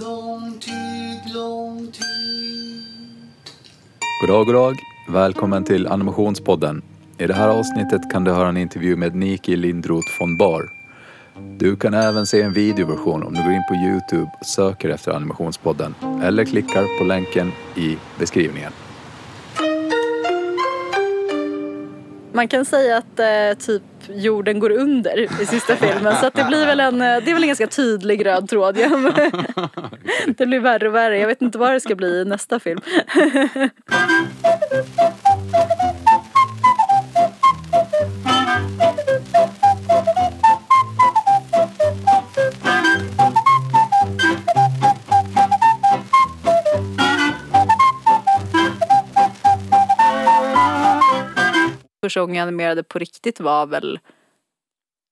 Lång tid, lång tid Goddag, goddag. Välkommen till Animationspodden. I det här avsnittet kan du höra en intervju med Niki Lindroth von Bar. Du kan även se en videoversion om du går in på Youtube och söker efter Animationspodden eller klickar på länken i beskrivningen. Man kan säga att eh, typ jorden går under i sista filmen så att det blir väl en, eh, det är väl en ganska tydlig röd tråd. Det blir värre och värre. Jag vet inte vad det ska bli i nästa film. Första gången jag animerade på riktigt var väl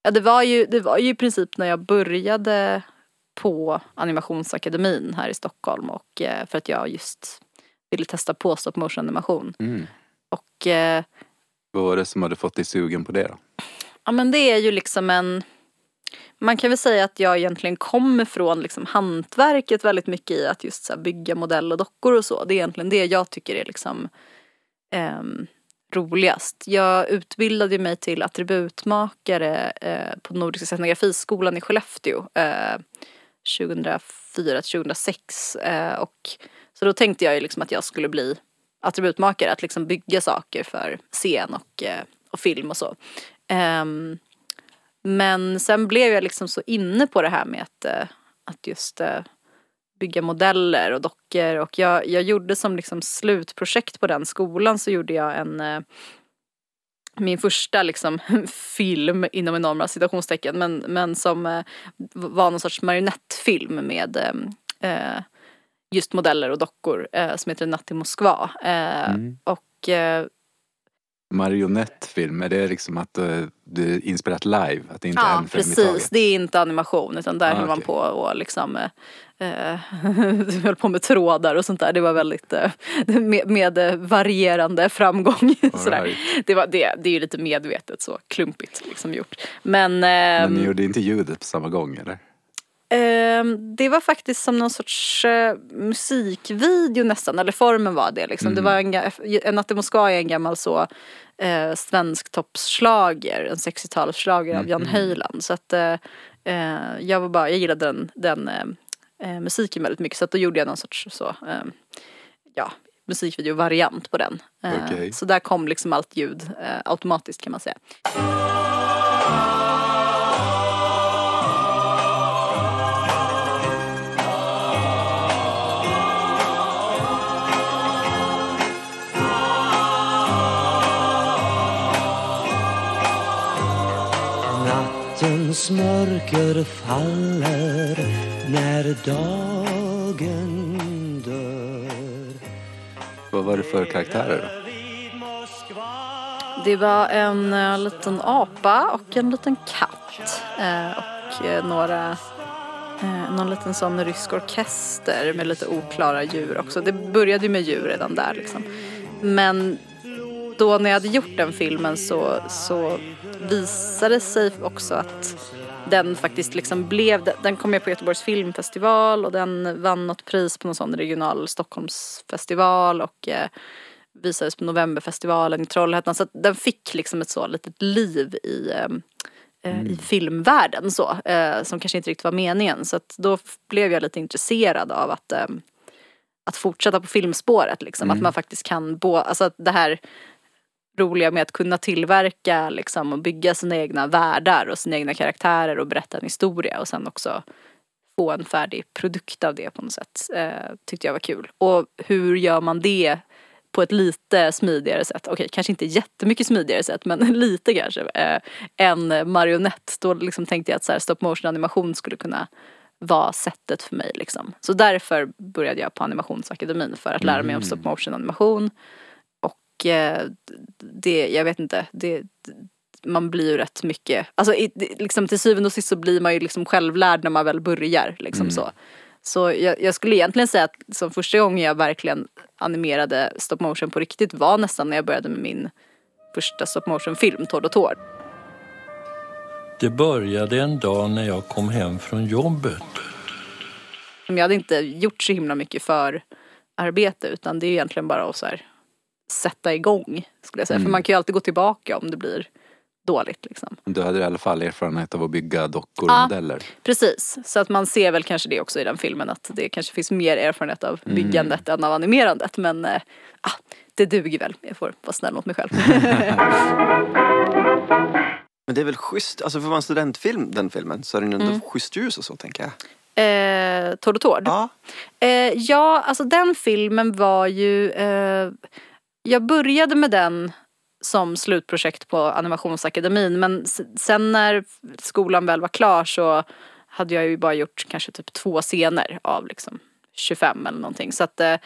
Ja det var ju, det var ju i princip när jag började på animationsakademin här i Stockholm och eh, för att jag just ville testa på stop motion animation. Mm. Och eh, Vad var det som hade fått dig sugen på det då? ja men det är ju liksom en man kan väl säga att jag egentligen kommer från liksom hantverket väldigt mycket i att just så bygga modell och dockor och så. Det är egentligen det jag tycker är liksom ehm, roligast. Jag utbildade mig till attributmakare eh, på Nordiska scenografiskolan i Skellefteå eh, 2004 2006 eh, och så då tänkte jag ju liksom att jag skulle bli attributmakare, att liksom bygga saker för scen och, eh, och film och så. Ehm, men sen blev jag liksom så inne på det här med att, eh, att just eh, bygga modeller och dockor och jag, jag gjorde som liksom slutprojekt på den skolan så gjorde jag en eh, min första liksom film inom enorma citationstecken men, men som eh, var någon sorts marionettfilm med eh, just modeller och dockor eh, som heter Natt i Moskva. Eh, Mm. Och Marionettfilm, är det liksom att eh, du är inspelat live? Att det inte är Ja en film i precis, taget? det är inte animation utan där Ah, höll man på och liksom eh, höll på med trådar och sånt där. Det var väldigt eh, med, med varierande framgång. Sådär. Det, var, det, det är ju lite medvetet så klumpigt liksom gjort. Men, Men ehm, ni gjorde inte ljudet på samma gång eller? Ehm, det var faktiskt som någon sorts eh, musikvideo nästan, eller formen var det liksom. Det var en, ga- en Natt i Moskva är en gammal så eh, svensk toppslager, en 60-talsslager av Jan Höjland. Så att eh, eh, jag var bara, jag gillade den, den eh, eh, musiken väldigt mycket så att då gjorde jag någon sorts så, eh, ja, musikvideo-variant på den. Eh, Okej. Så där kom liksom allt ljud eh, automatiskt kan man säga. Nattens mörker faller när dagen dör Vad var det för karaktärer då? Det var en eh, liten apa och en liten katt. Eh, och eh, några, någon liten sån rysk orkester med lite oklara djur också. Det började ju med djur redan där liksom. Men då när jag hade gjort den filmen så, så visade det sig också att den faktiskt liksom blev, den kom med på Göteborgs filmfestival och den vann något pris på någon sån regional Stockholmsfestival och eh, visades på Novemberfestivalen i Trollhättan. Så att den fick liksom ett så litet liv i, eh, eh, i filmvärlden så. Eh, som kanske inte riktigt var meningen. Så att då blev jag lite intresserad av att, eh, att fortsätta på filmspåret. Liksom. Att man faktiskt kan, bo, alltså att det här roliga med att kunna tillverka liksom, och bygga sina egna världar och sina egna karaktärer och berätta en historia och sen också få en färdig produkt av det på något sätt. Eh, tyckte jag var kul. Och hur gör man det på ett lite smidigare sätt? Okej, kanske inte jättemycket smidigare sätt men lite kanske. Eh, än marionett. Då liksom tänkte jag att så här, stop motion animation skulle kunna vara sättet för mig liksom. Så därför började jag på animationsakademin för att lära mig om stop motion animation. Och eh, det, jag vet inte, det, man blir ju rätt mycket, alltså i, liksom till syvende och sist så blir man ju liksom självlärd när man väl börjar liksom så. Så jag, jag skulle egentligen säga att som första gången jag verkligen animerade stop motion på riktigt var nästan när jag började med min första stop motion film, Tord och Tord. Det började en dag när jag kom hem från jobbet. Jag hade inte gjort så himla mycket för arbete utan det är egentligen bara att så här, sätta igång skulle jag säga. För man kan ju alltid gå tillbaka om det blir dåligt liksom. Du hade i alla fall erfarenhet av att bygga dockor och Ja. modeller. Precis, så att man ser väl kanske det också i den filmen att det kanske finns mer erfarenhet av byggandet än av animerandet men ah, det duger väl. Jag får vara snäll mot mig själv. Men det är väl schysst, alltså för att vara en studentfilm den filmen så är den ändå schysst ljus och så tänker jag. eh, Tord och Tord. Ja. Eh, ja, alltså den filmen var ju... Eh, jag började med den som slutprojekt på Animationsakademin men sen när skolan väl var klar så hade jag ju bara gjort kanske typ två scener av liksom 25 eller någonting. Så att eh,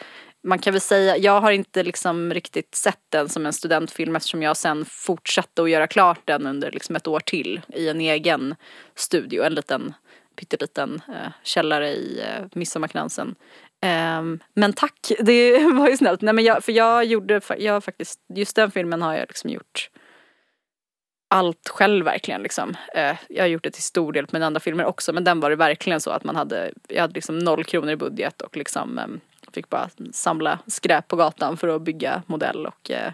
man kan väl säga, jag har inte liksom riktigt sett den som en studentfilm eftersom jag sen fortsatte att göra klart den under liksom ett år till i en egen studio, en liten pytteliten eh, källare i eh, Midsommarkransen. Um, men tack, det var ju snällt. Nej, men jag, för jag gjorde, jag har faktiskt, just den filmen har jag liksom gjort allt själv verkligen liksom. Uh, jag har gjort det till stor del på mina andra filmer också men den var det verkligen så att man hade, jag hade liksom noll kronor i budget och liksom um, fick bara samla skräp på gatan för att bygga modell och uh,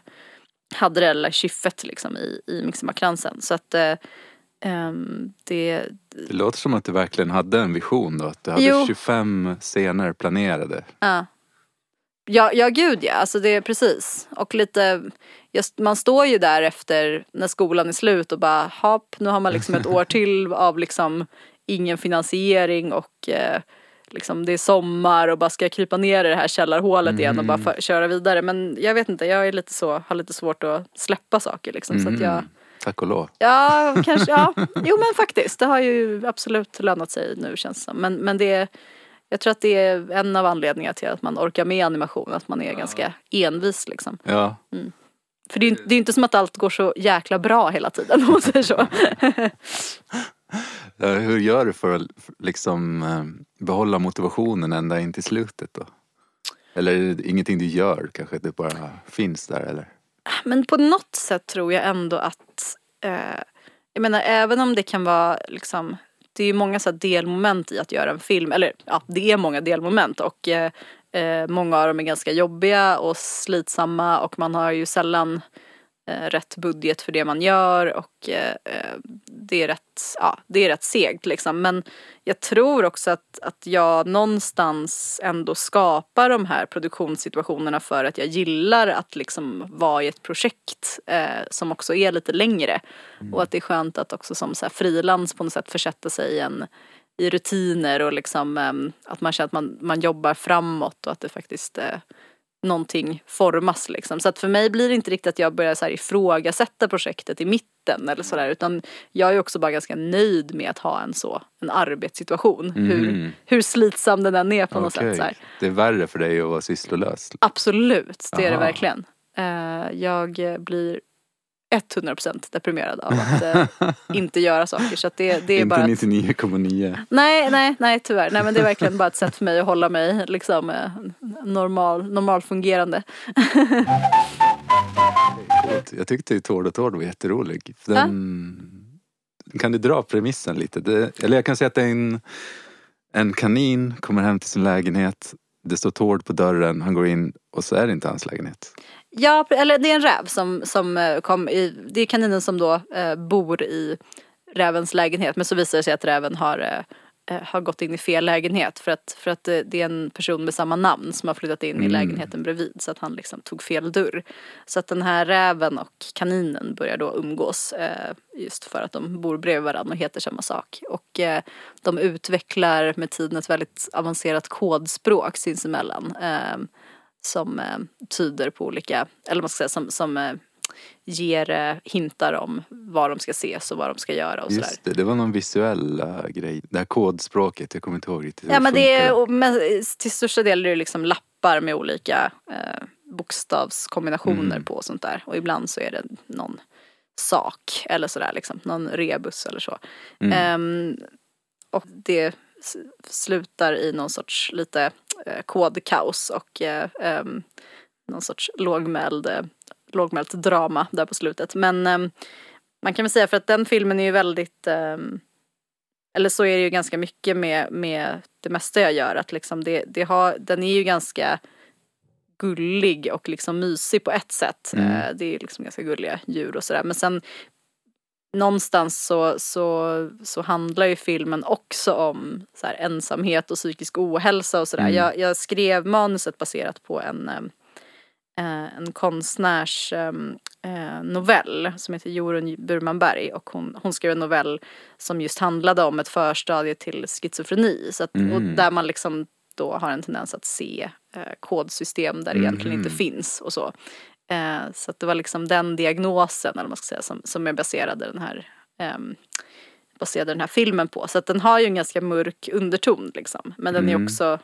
hade det lilla kyffet liksom i, i Midsommarkransen. Så att uh, ehm, det, Det låter som att du verkligen hade en vision då. Att du hade Jo. 25 scener planerade. Ja. Ja, ja gud ja, alltså det är precis. Och lite, just, man står ju där efter när skolan är slut och bara hopp, nu har man liksom ett år till av liksom ingen finansiering och eh, liksom det är sommar och bara ska jag krypa ner i det här källarhålet igen och bara för, köra vidare. Men jag vet inte, jag är lite så, har lite svårt att släppa saker liksom. Så att jag, Mm. Tack och lov. Ja, kanske, ja. Jo men faktiskt, det har ju absolut lönat sig nu känns det som. Men, men det är, jag tror att det är en av anledningarna till att man orkar med animation, att man är ganska envis liksom. Ja, För det är det är inte som att allt går så jäkla bra hela tiden om man säger så. Hur gör du för att liksom eh, behålla motivationen ända in till slutet då? Eller är det ingenting du gör kanske? Det bara finns där eller? Men på något sätt tror jag ändå att, eh, jag menar även om det kan vara liksom, det är ju många så här delmoment i att göra en film, eller ja, det är många delmoment och eh, eh, många av dem är ganska jobbiga och slitsamma och man har ju sällan rätt budget för det man gör och eh, eh, det är rätt, ja, det är rätt segt liksom. Men jag tror också att, att jag någonstans ändå skapar de här produktionssituationerna för att jag gillar att liksom vara i ett projekt eh, som också är lite längre. Och att det är skönt att också som frilans på något sätt försätta sig i en i rutiner och liksom ehm, att man känner att man, man jobbar framåt och att det faktiskt eh, någonting formas liksom. Så att för mig blir det inte riktigt att jag börjar så här ifrågasätta projektet i mitten eller sådär utan jag är också bara ganska nöjd med att ha en så, en arbetssituation. Hur, hur slitsam den än är på något Okej. sätt så här. Det är värre för dig att vara sysslolös. Absolut, det är det Aha. verkligen. Eh, jag blir 100% deprimerad av att eh, inte göra saker. Så det, det är Inte bara ett, 99,9. Nej, nej, nej tyvärr. Nej men det är verkligen bara ett sätt för mig att hålla mig liksom eh, normal, normalfungerande. Jag tyckte ju Tord och Tord var jätterolig. Den... Kan du dra premissen lite? Det... Eller jag kan säga att det är en, en kanin kommer hem till sin lägenhet. Det står Tord på dörren, han går in och så är det inte hans lägenhet. Ja, eller det är en räv som, som eh, kom i, det är kaninen som då eh, bor i rävens lägenhet men så visar det sig att räven har, eh, eh, har gått in i fel lägenhet för att, för att eh, det är en person med samma namn som har flyttat in i lägenheten bredvid så att han liksom tog fel dörr. Så att den här räven och kaninen börjar då umgås eh, just för att de bor bredvid varandra och heter samma sak. Och eh, de utvecklar med tiden ett väldigt avancerat kodspråk sinsemellan. Eh, som eh, tyder på olika, eller man ska säga som, som eh, ger eh, hintar om vad de ska ses och vad de ska göra och sådär. Just det, det var någon visuell äh, grej. Det här kodspråket, jag kommer inte ihåg riktigt hur Ja men det är, funkar. och- men till största del är det liksom lappar med olika eh, bokstavskombinationer Mm. på och sånt där. Och ibland så är det någon sak eller sådär liksom, någon rebus eller så. Mm. Ehm, och det s- slutar i någon sorts lite eh, kodkaos och eh, ehm, någon sorts lågmäld, eh, lågmält drama där på slutet. Men ehm, man kan väl säga för att den filmen är ju väldigt ehm, eller så är det ju ganska mycket med, med det mesta jag gör. Att liksom det, det har, den är ju ganska gullig och liksom mysig på ett sätt. Mm. Eh, Det är liksom ganska gulliga djur och sådär. Men sen någonstans så, så, så handlar ju filmen också om så här, ensamhet och psykisk ohälsa och sådär. Mm. Jag, jag skrev manuset baserat på en, eh, eh, en konstnärs eh, eh, novell som heter Jorun Burmanberg och hon, hon skrev en novell som just handlade om ett förstadie till schizofreni. Så att, Och Mm. där man liksom då har en tendens att se eh, kodsystem där det egentligen inte Mhm. finns och så. Eh, så att det var liksom den diagnosen, eller vad man ska säga, som, som jag baserade den här ehm, baserade den här filmen på. Så att den har ju en ganska mörk underton liksom. Men den är Mm. också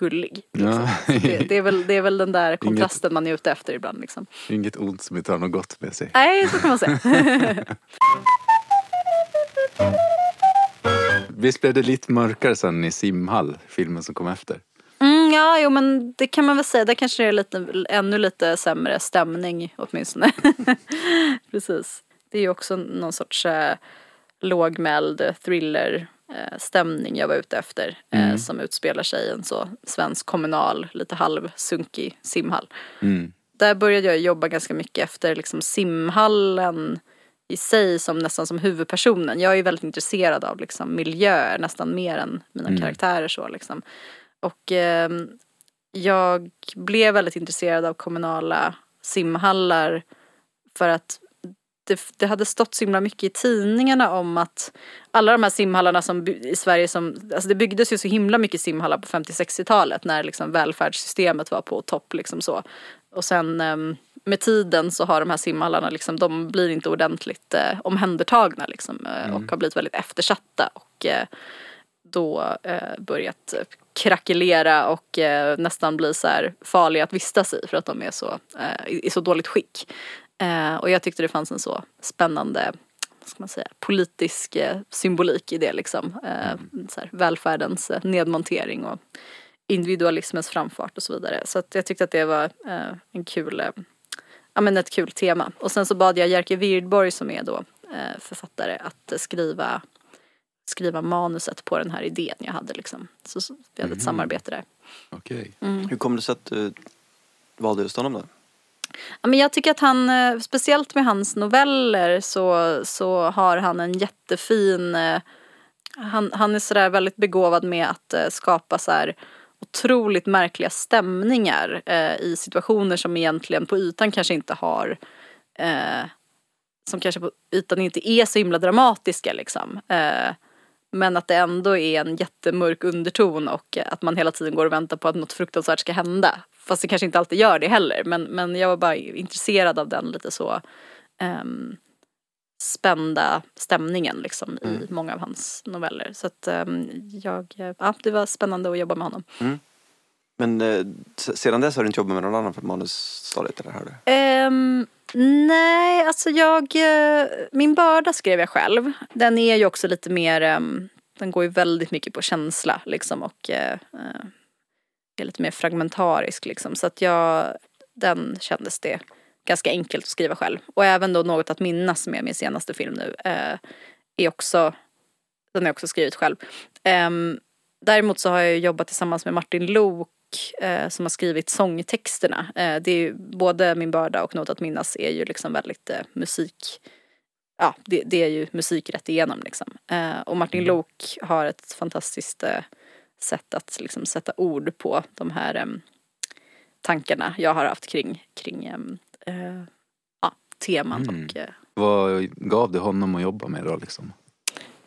gullig. Liksom. Ja. Det, det, är väl, det är väl den där kontrasten man är ute efter ibland liksom. Inget ont som inte har något gott med sig. Nej, så kan man säga. Visst blev det lite mörkare sen i Simhall, filmen som kom efter? Ja, jo men det kan man väl säga. Där kanske det är lite, ännu lite sämre stämning åtminstone. Precis. Det är ju också någon sorts eh, lågmäld thriller eh, stämning jag var ute efter. Eh, Mm. som utspelar sig i en så svensk kommunal, lite halvsunkig simhall. Mm. Där började jag jobba ganska mycket efter liksom simhallen i sig som nästan som huvudpersonen. Jag är ju väldigt intresserad av liksom miljöer nästan mer än mina Mm. karaktärer så liksom. Och ehm, jag blev väldigt intresserad av kommunala simhallar för att det, det hade stått så himla mycket i tidningarna om att alla de här simhallarna som i Sverige som, alltså det byggdes ju så himla mycket simhallar på 50-60-talet när liksom välfärdssystemet var på topp liksom så. Och sen ehm, med tiden så har de här simhallarna liksom, de blir inte ordentligt eh, omhändertagna liksom eh, och har blivit väldigt eftersatta och eh, då eh, börjat eh, krackelera och eh, nästan bli så här farliga att vistas i för att de är så, eh, i, i så dåligt skick. Eh, och jag tyckte det fanns en så spännande vad ska man säga, politisk eh, symbolik i det liksom. Eh, så här, välfärdens eh, nedmontering och individualismens framfart och så vidare. Så att jag tyckte att det var en kul, ja men ett kul tema. Och sen så bad jag Jerker Wirdborg som är då författare att skriva skriva manuset på den här idén jag hade liksom. Så, så vi hade ett samarbete där. Okej. Hur kom det sig att du valde just honom då? Ja, men jag tycker att han, eh, speciellt med hans noveller så, så har han en jättefin eh, han, han är sådär väldigt begåvad med att eh, skapa så här otroligt märkliga stämningar eh, i situationer som egentligen på ytan kanske inte har eh, som kanske på ytan inte är så himla dramatiska liksom. Eh, men att det ändå är en jättemörk underton och att man hela tiden går och väntar på att något fruktansvärt ska hända. Fast det kanske inte alltid gör det heller. Men, men jag var bara intresserad av den lite så ehm, spända stämningen liksom i många av hans noveller. Så att ehm, jag, ja det var spännande att jobba med honom. Men eh, sedan dess har du inte jobbat med någon annan för manusstadiet eller har um, ehm, nej, alltså jag, eh, min börda skrev jag själv. Den är ju också lite mer, Um, den går ju väldigt mycket på känsla liksom och uh, är lite mer fragmentarisk liksom. Så att jag, den kändes det ganska enkelt att skriva själv. Och även då Något att minnas med min senaste film nu uh, är också, den har jag också skrivit själv. Um, däremot så har jag jobbat tillsammans med Martin Lok eh, som har skrivit sångtexterna. Eh, det är ju, både Min börda och Något att minnas är ju liksom väldigt eh, musik Ja, det, det är ju musik rätt igenom liksom. Eh, och Martin Lok har ett fantastiskt eh, sätt att liksom sätta ord på de här em, tankarna jag har haft kring, kring eh, ja, teman Mm. och eh, Vad gav det honom att jobba med då liksom?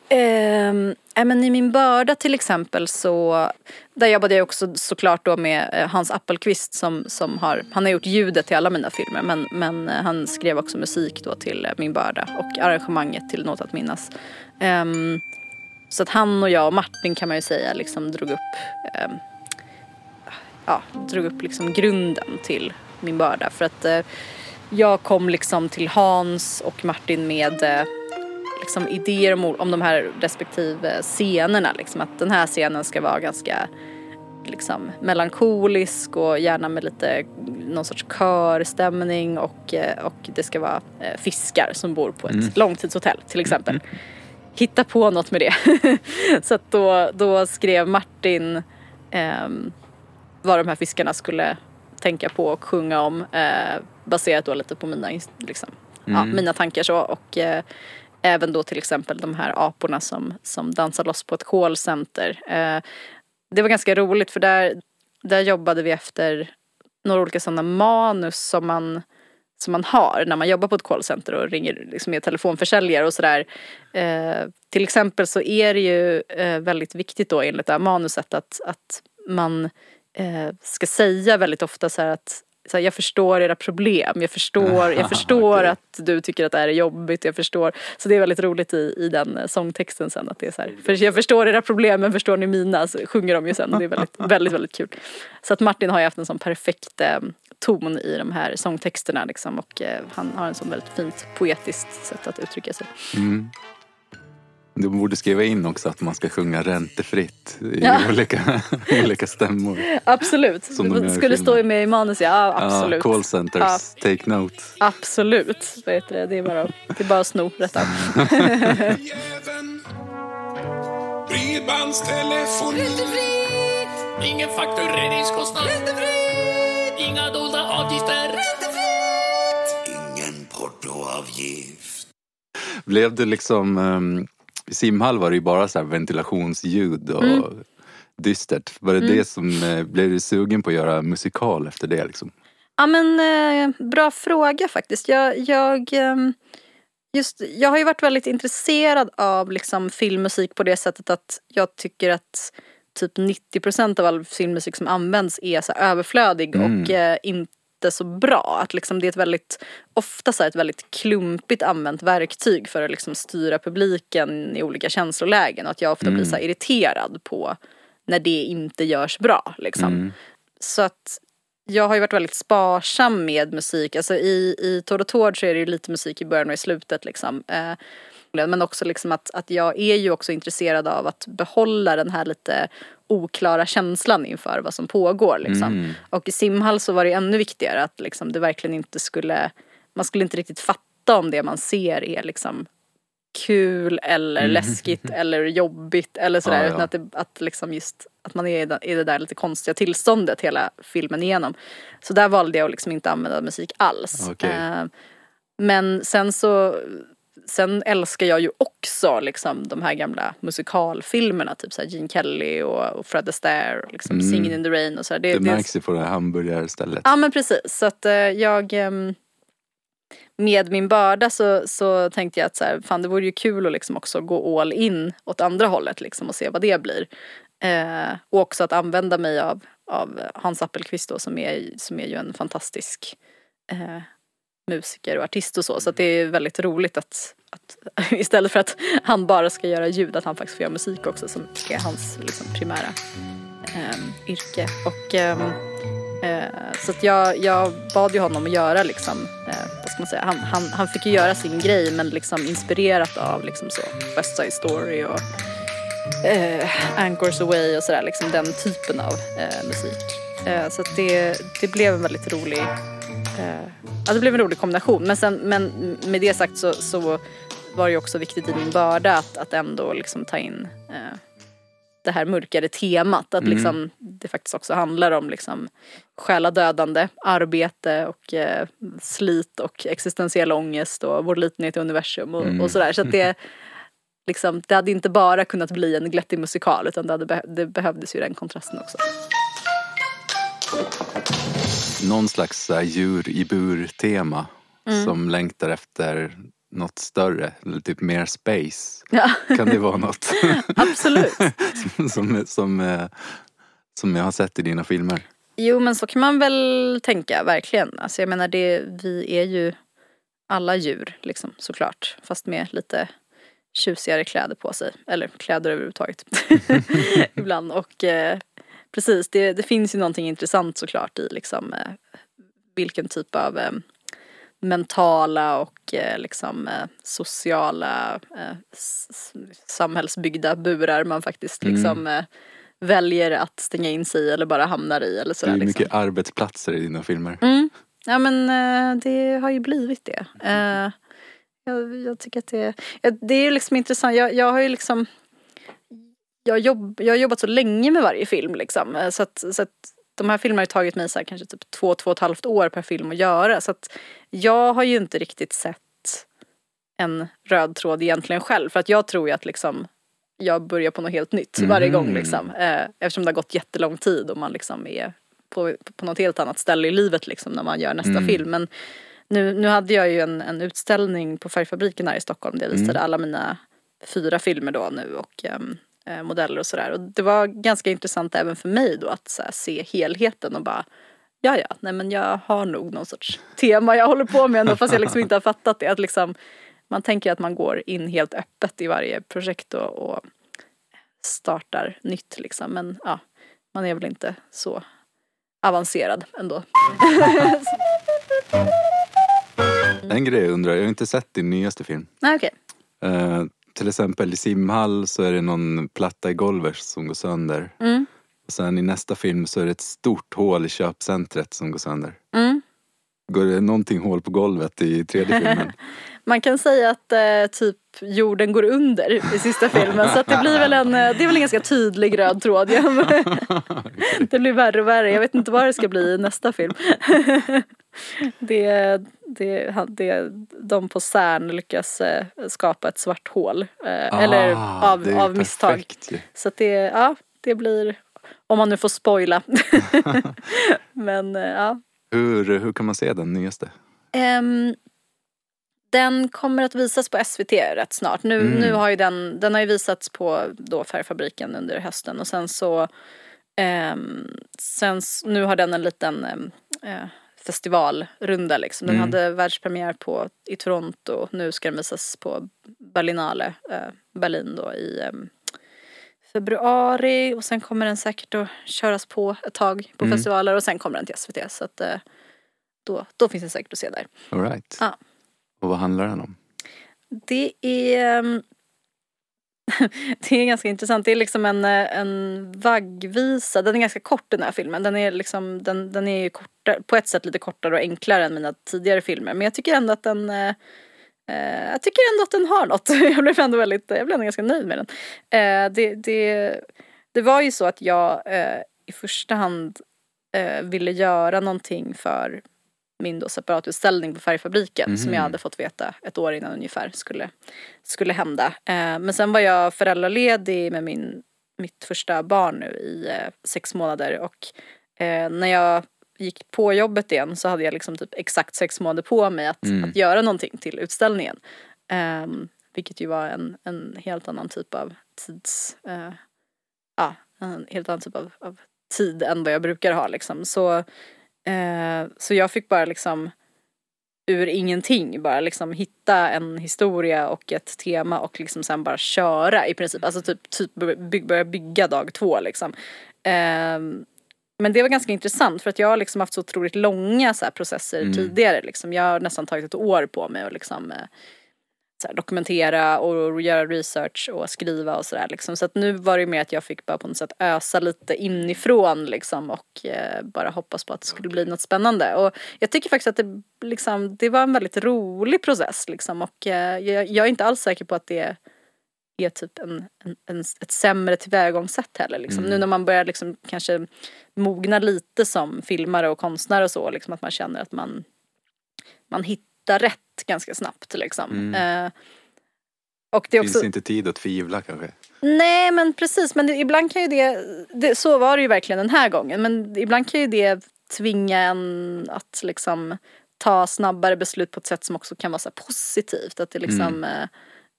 Ehm, men I min börda till exempel så Där jobbade jag också såklart då med eh, Hans Appelqvist som, som har Han har gjort ljudet till alla mina filmer men, men eh, han skrev också musik då till eh, min börda och arrangemanget till Något att minnas. Ehm, så att han och jag och Martin kan man ju säga liksom drog upp ehm, Ja, drog upp liksom grunden till min börda för att eh, jag kom liksom till Hans och Martin med eh, liksom idéer om, om de här respektive scenerna. Liksom, att den här scenen ska vara ganska liksom, melankolisk och gärna med lite någon sorts körstämning och, eh, och det ska vara eh, fiskar som bor på ett långtidshotell till exempel. hitta på något med det. så att då, då skrev Martin ehm, vad de här fiskarna skulle tänka på och sjunga om eh, baserat då lite på mina, liksom, ja, mina tankar så och eh, även då till exempel de här aporna som, som dansar loss på ett callcenter. Eh, det var ganska roligt för där, där jobbade vi efter några olika sådana manus som man, som man har när man jobbar på ett callcenter och ringer liksom med telefonförsäljare och sådär. Eh, till exempel så är det ju eh, väldigt viktigt då enligt det här manuset att, att man eh, ska säga väldigt ofta så här att så här, jag förstår era problem, jag förstår, jag förstår Okej. att du tycker att det här är jobbigt, jag förstår. Så det är väldigt roligt i, i den eh, sångtexten sen att det är så här, för jag förstår era problem men förstår ni mina? Så sjunger de ju sen och det är väldigt, väldigt, väldigt kul. Så att Martin har ju haft en sån perfekt eh, ton i de här sångtexterna liksom och eh, han har en sån väldigt fint poetiskt sätt att uttrycka sig. Mm. Du borde skriva in också att man ska sjunga räntefritt i Ja. olika, olika stämmor. Absolut, Som de det i skulle stå med i manus ja, ja absolut. Ja, callcenters, take note. Absolut, vad heter det? Det är bara, det är bara att sno rätt av. Bredbandstelefoni. Ingen faktureringskostnad. Inga dolda avgifter. Ingen portoavgift. Blev det liksom, um, simhall var det ju bara så här ventilationsljud och Mm. dystert. Var det det som, eh, blev du sugen på att göra musikal efter det liksom? Ja men eh, bra fråga faktiskt. Jag, jag, ehm, just, jag har ju varit väldigt intresserad av liksom, filmmusik på det sättet att jag tycker att typ 90% av all filmmusik som används är så överflödig och eh, inte så bra. Att liksom det är ett väldigt, ofta så här ett väldigt klumpigt använt verktyg för att liksom styra publiken i olika känslolägen och att jag ofta blir så irriterad på när det inte görs bra liksom. Så att jag har ju varit väldigt sparsam med musik. Alltså i, i Tour de Tour så är det ju lite musik i början och i slutet liksom. Eh, men också liksom att, att jag är ju också intresserad av att behålla den här lite oklara känslan inför vad som pågår liksom. Och i simhall så var det ännu viktigare att liksom det verkligen inte skulle, man skulle inte riktigt fatta om det man ser är liksom kul eller läskigt eller jobbigt eller sådär. Ja, ja. Utan att, det, att liksom just att man är i det, i det där lite konstiga tillståndet hela filmen igenom. Så där valde jag att liksom inte använda musik alls. Okej. Eh, men sen så Sen älskar jag ju också liksom de här gamla musikalfilmerna, typ så Gene Kelly och, och Fred Astaire och liksom Singin' in the Rain och så här. Det, märks ju på det här hamburgarstället. Ja men precis, så att eh, jag ehm, med min börda så, så tänkte jag att så här, fan det vore ju kul att liksom också gå all in åt andra hållet liksom och se vad det blir. Eh, och också att använda mig av, av Hans Appelqvist då som är, som är ju en fantastisk eh, musiker och artist och så. Så att det är väldigt roligt att, att istället för att han bara ska göra ljud att han faktiskt får göra musik också som är hans liksom, primära eh, yrke. Och ehm, Eh, så att jag, jag bad ju honom att göra liksom, eh, vad ska man säga, han, han, han fick ju göra sin grej men liksom inspirerat av liksom så West Side Story och eh, Anchors Away och sådär, liksom den typen av eh, musik. Eh, så att det, det blev en väldigt rolig, ja det blev en rolig kombination. Men, sen, men med det sagt så, så var det också viktigt i min börda att, att ändå liksom ta in eh, det här mörkare temat. Att liksom, det faktiskt också handlar om liksom själadödande arbete och eh, slit och existentiell ångest och vår litenhet i universum och, och sådär. Så att det, liksom, det hade inte bara kunnat bli en glättig musikal utan det, hade det behövdes ju den kontrasten också. Någon slags här, djur i bur-tema Mm. som längtar efter något större, eller typ mer space. Ja, Kan det vara något absolut. som, som, eh, som jag har sett i dina filmer? Jo men så kan man väl tänka, verkligen. Alltså jag menar det, vi är ju alla djur liksom såklart. Fast med lite tjusigare kläder på sig. Eller kläder överhuvudtaget. Ibland. Och eh, precis, det, det finns ju någonting intressant såklart i liksom eh, vilken typ av eh, mentala och eh, liksom eh, sociala eh, samhällsbyggda burar man faktiskt liksom eh, väljer att stänga in sig i eller bara hamnar i eller Det sådär. är liksom. mycket arbetsplatser i dina filmer. Mm. Ja men det har ju blivit det. Jag, jag tycker att det, det är ju liksom intressant. Jag, jag har ju liksom jag, jobb, jag har jobbat så länge med varje film liksom. eh, Så att, så att de här filmerna har tagit mig så här, kanske typ två, två och ett halvt år per film att göra. Så att jag har ju inte riktigt sett en röd tråd egentligen själv. För att jag tror ju att liksom jag börjar på något helt nytt varje gång liksom. Eh, eftersom det har gått jättelång tid och man liksom är på, på något helt annat ställe i livet liksom när man gör nästa film. Men nu, nu hade jag ju en, en utställning på Färgfabriken här i Stockholm där jag visade alla mina fyra filmer då nu och ehm, eh, modeller och sådär. Och det var ganska intressant även för mig då att här, se helheten och bara Ja, ja, nej men jag har nog någon sorts tema jag håller på med ändå fast jag liksom inte har fattat det. Att liksom, man tänker att man går in helt öppet i varje projekt och, och startar nytt liksom. Men ja, man är väl inte så avancerad ändå. En grej jag undrar, jag har inte sett din nyaste film. Nej okej. Eh, till exempel i simhall så är det någon platta i golvet som går sönder. Mm. Och sen i nästa film så är det ett stort hål i köpcentret som går sönder. Mm. Går det någonting hål på golvet i tredje filmen? Man kan säga att eh, typ jorden går under i sista filmen så att det blir väl en, eh, det är väl en ganska tydlig röd tråd. Det blir värre och värre. Jag vet inte vad det ska bli i nästa film. det, det, det, de på CERN lyckas eh, skapa ett svart hål. Eh, eller Ah, av, det är av misstag. perfekt. Så det, ja, det blir, om man nu får spoila. Men ja. Hur, hur kan man se den nyaste? Ehm, den kommer att visas på SVT rätt snart. Nu, nu har ju den, den har ju visats på då Färgfabriken under hösten och sen så ehm, sen, nu har den en liten ehm, eh, festivalrunda liksom. Den hade världspremiär på, i Toronto. Nu ska den visas på Berlinale, eh, Berlin då i februari och sen kommer den säkert att köras på ett tag på festivaler och sen kommer den till SVT så att eh, då, då finns den säkert att se där. All right. Ja. Och vad handlar den om? Det är ehm, Det är ganska intressant. Det är liksom en, eh, en vaggvisa. Den är ganska kort den här filmen. Den är liksom, den, den är ju kortare, på ett sätt lite kortare och enklare än mina tidigare filmer. Men jag tycker ändå att den eh, jag tycker ändå att den har något. Jag blev ändå väldigt, jag blev ändå ganska nöjd med den. Eh, det, det, det var ju så att jag eh, i första hand eh, ville göra någonting för min då separatutställning på Färgfabriken som jag hade fått veta ett år innan ungefär skulle, skulle hända. Eh, men sen var jag föräldraledig med min, mitt första barn nu i eh, sex månader och när jag gick på jobbet igen så hade jag liksom typ exakt sex månader på mig att, att göra någonting till utställningen. Ehm, vilket ju var en, en helt annan typ av tids... eh, ja, en helt annan typ av, av tid än vad jag brukar ha liksom. Så, eh, så jag fick bara liksom ur ingenting bara liksom hitta en historia och ett tema och liksom sen bara köra i princip. Alltså typ, typ börja bygga dag två liksom. Ehm, men det var ganska intressant för att jag har liksom haft så otroligt långa så här processer tidigare. Liksom. Jag har nästan tagit ett år på mig att liksom, eh, så här, dokumentera och göra research och skriva och sådär. Liksom. Så att nu var det mer att jag fick bara på något sätt ösa lite inifrån liksom, och eh, bara hoppas på att det skulle bli något spännande. Och jag tycker faktiskt att det, liksom, det var en väldigt rolig process liksom, och eh, jag, jag är inte alls säker på att det är typ en, en, en, ett sämre tillvägagångssätt heller. Liksom. Nu när man börjar liksom kanske mogna lite som filmare och konstnär och så, liksom, att man känner att man, man hittar rätt ganska snabbt. Liksom. Eh, och det är Finns också... inte tid att tvivla kanske? Nej men precis, men det, ibland kan ju det, det, så var det ju verkligen den här gången, men ibland kan ju det tvinga en att liksom ta snabbare beslut på ett sätt som också kan vara så positivt. Att det liksom, eh,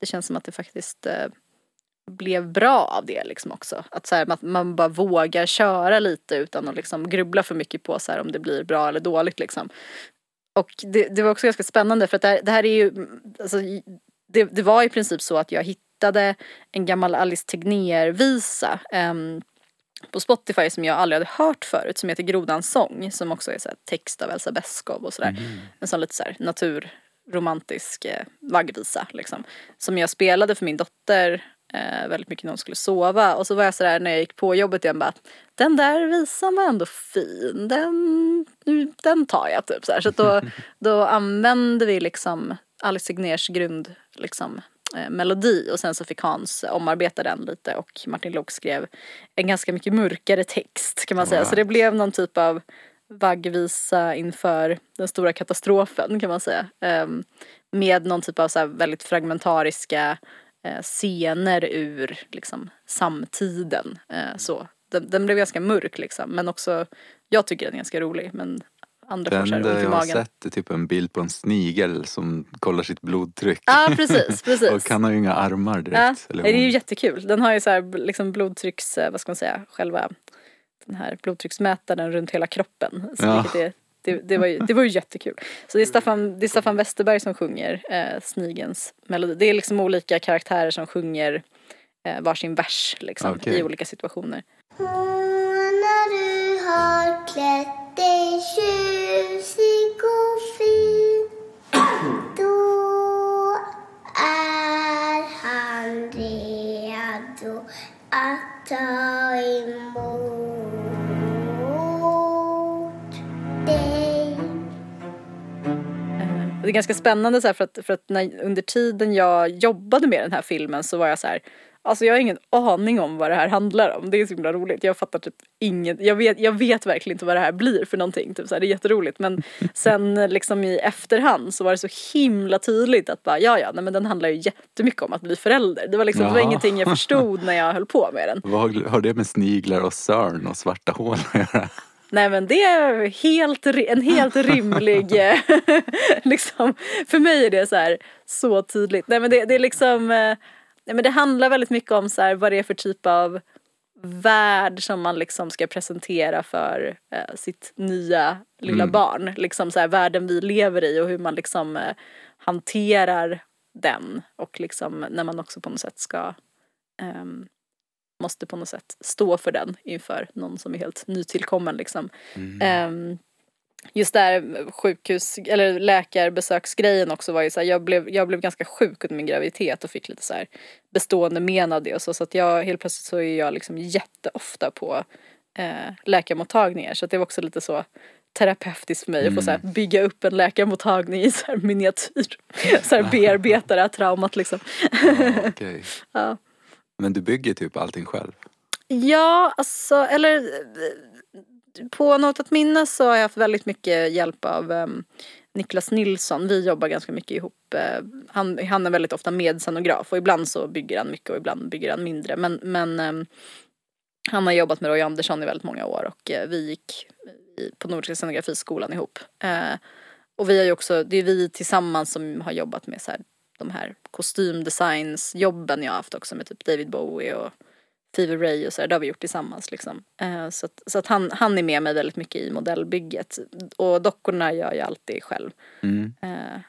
det känns som att det faktiskt eh, blev bra av det liksom också. Att så här, att man bara vågar köra lite utan att liksom grubbla för mycket på så här, om det blir bra eller dåligt liksom. Och det, det var också ganska spännande för att det här, det här är ju, alltså, det, det var i princip så att jag hittade en gammal Alice Tegnér-visa ehm, på Spotify som jag aldrig hade hört förut som heter Grodans sång som också är så text av Elsa Beskow och sådär. En sån lite så här naturromantisk eh, vaggvisa liksom. Som jag spelade för min dotter eh, väldigt mycket när hon skulle sova och så var jag sådär när jag gick på jobbet igen bara den där visan var ändå fin, den, den tar jag typ så här. Så då, då använde vi liksom Alice Tegnérs grund liksom, eh, melodi och sen så fick Hans omarbeta den lite och Martin Lok skrev en ganska mycket mörkare text kan man säga. Så det blev någon typ av vaggvisa inför den stora katastrofen kan man säga. Ehm, med någon typ av så väldigt fragmentariska eh, scener ur liksom, samtiden. Eh, så. Den, den blev ganska mörk liksom men också jag tycker den är ganska rolig men andra får så här enda ont i jag har magen. sett är typ en bild på en snigel som kollar sitt blodtryck. Ja precis, precis. Och han har ju inga armar Ja, direkt. eller det är ju jättekul. Den har ju så här liksom blodtrycks, eh, vad ska man säga, själva den här blodtrycksmätaren runt hela kroppen. Så Ja. är, det, det, var ju, det var ju jättekul. Så det är Staffan, det är Staffan Westerberg som sjunger eh, Snigens melodi. Det är liksom olika karaktärer som sjunger eh, varsin vers liksom, Okej. i olika situationer. När du har klätt dig tjusig och fin Då är han redo att ta emot Det är ganska spännande så här, för att, för att när, under tiden jag jobbade med den här filmen så var jag så här Alltså jag har ingen aning om vad det här handlar om. Det är så himla roligt. Jag fattar typ inget. Jag vet, jag vet verkligen inte vad det här blir för någonting. Typ så här, det är jätteroligt. Men sen liksom i efterhand så var det så himla tydligt att bara ja ja, nej men den handlar ju jättemycket om att bli förälder. Det var liksom, det var ingenting jag förstod när jag höll på med den. Vad har det med sniglar och sörn och svarta hål att göra? Nej men det är helt, en helt rimlig, eh, liksom, för mig är det så här så tydligt. Nej men det, det är liksom, eh, nej men det handlar väldigt mycket om så här vad det är för typ av värld som man liksom ska presentera för eh, sitt nya lilla barn. Liksom så här världen vi lever i och hur man liksom eh, hanterar den och liksom när man också på något sätt ska ehm, måste på något sätt stå för den inför någon som är helt nytillkommen liksom. Ehm, just där sjukhus eller läkarbesöksgrejen också var ju så här, jag blev, jag blev ganska sjuk under min graviditet och fick lite så här bestående men av det och så, så att jag helt plötsligt så är jag liksom jätteofta på eh, läkarmottagningar så att det var också lite så terapeutiskt för mig att få så här, bygga upp en läkarmottagning i så här miniatyr. Så här bearbeta det här traumat liksom. Ja, okej. Ja. Men du bygger typ allting själv? Ja, alltså, eller på något att minnas så har jag haft väldigt mycket hjälp av um, Niklas Nilsson. Vi jobbar ganska mycket ihop. Uh, han, han är väldigt ofta medscenograf och ibland så bygger han mycket och ibland bygger han mindre. Men, men um, han har jobbat med Roy Andersson i väldigt många år och uh, vi gick i, på Nordiska scenografiskolan ihop. Uh, och vi har ju också, det är vi tillsammans som har jobbat med så här, de här kostymdesignsjobben jag har haft också med typ David Bowie och Fever Ray och så där, det har vi gjort tillsammans liksom. Eh, så att, så att han, han är med mig väldigt mycket i modellbygget. Och dockorna gör jag alltid själv. Mm. Eh,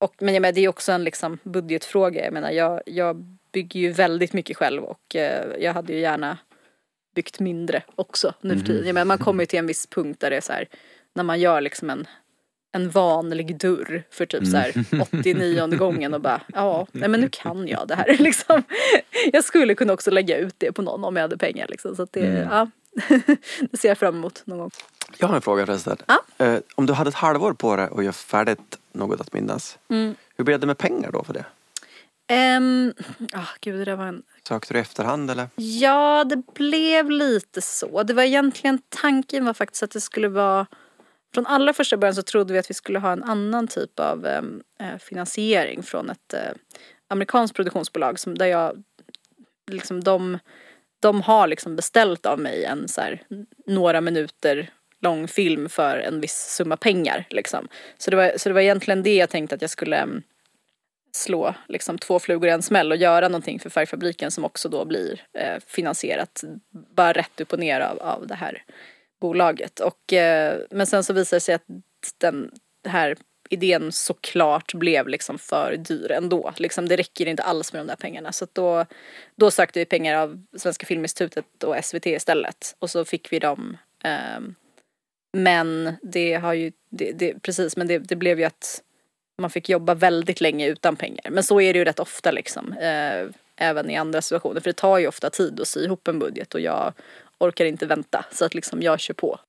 och, men jag menar, det är också en liksom budgetfråga. Jag menar, jag, jag bygger ju väldigt mycket själv och eh, jag hade ju gärna byggt mindre också nu för tiden. Jag menar, man kommer ju till en viss punkt där det är så här, när man gör liksom en en vanlig dörr för typ så här 89 gången och bara ja, nej men nu kan jag det här liksom. Jag skulle kunna också lägga ut det på någon om jag hade pengar liksom. Så att det, ja, det ser jag fram emot någon gång. Jag har en fråga förresten. Ja. Eh, om du hade ett halvår på dig att göra färdigt något att minnas. Mm. Hur blev det med pengar då för det? Um, oh, gud, det där var en Sökte du i efterhand eller? Ja, det blev lite så. Det var egentligen, tanken var faktiskt att det skulle vara från allra första början så trodde vi att vi skulle ha en annan typ av ehm, eh, finansiering från ett eh, amerikanskt produktionsbolag som där jag liksom de, de har liksom beställt av mig en så här några minuter lång film för en viss summa pengar liksom. Så det var, så det var egentligen det jag tänkte att jag skulle ehm, slå liksom två flugor i en smäll och göra någonting för Färgfabriken som också då blir eh, finansierat bara rätt upp och ner av, av det här bolaget. Och, eh, men sen så visade det sig att den här idén såklart blev liksom för dyr ändå. Liksom, det räcker inte alls med de där pengarna. Så att då, då sökte vi pengar av Svenska Filminstitutet och SVT istället. Och så fick vi dem. Eh, men det har ju, det, det, precis, men det, det blev ju att man fick jobba väldigt länge utan pengar. Men så är det ju rätt ofta liksom. Eh, även i andra situationer. För det tar ju ofta tid att sy ihop en budget och jag orkar inte vänta så att liksom jag kör på.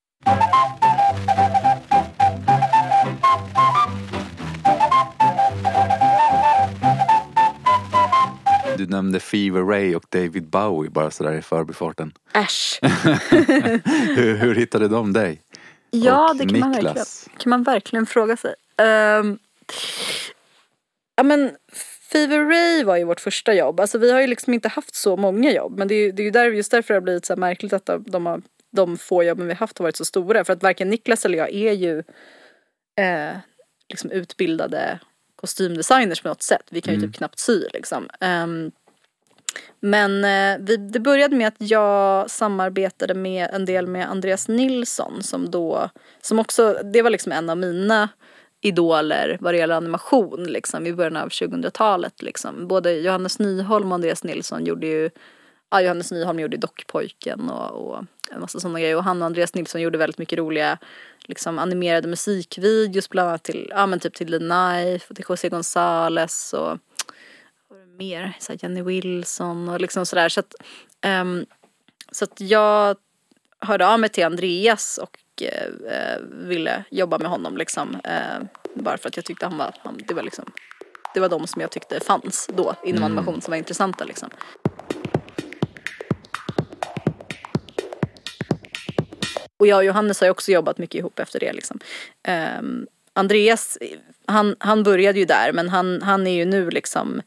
Du nämnde Fever Ray och David Bowie bara sådär i förbifarten. Äsch! hur, hur hittade de dig? Ja, och det kan man, verkligen, kan man, verkligen, fråga sig. Uh, ja, men Fever Ray var ju vårt första jobb. Alltså vi har ju liksom inte haft så många jobb. Men det är ju, det är ju där, just därför det har blivit så märkligt att de, har, de få jobben vi har haft har varit så stora. För att varken Niklas eller jag är ju eh, liksom utbildade kostymdesigners på något sätt. Vi kan ju typ knappt sy liksom. Ehm, men eh, vi, det började med att jag samarbetade med en del med Andreas Nilsson som då, som också, det var liksom en av mina idoler vad det gäller animation liksom i början av 2000-talet liksom. Både Johannes Nyholm och Andreas Nilsson gjorde ju, ja Johannes Nyholm gjorde Dockpojken och, och en massa sådana grejer. Och han och Andreas Nilsson gjorde väldigt mycket roliga liksom animerade musikvideos bland annat till, ja men typ till The Knife och till José Gonzales och vad var det mer, så här Jenny Wilson och liksom sådär. Så att, um, så att jag hörde av mig till Andreas och eh, eh, ville jobba med honom liksom. Eh, bara för att jag tyckte han var, han, det var liksom, det var de som jag tyckte fanns då inom animation som var intressanta liksom. Och jag och Johannes har ju också jobbat mycket ihop efter det liksom. Ehm, Andreas, han, han började ju där men han, han är ju nu liksom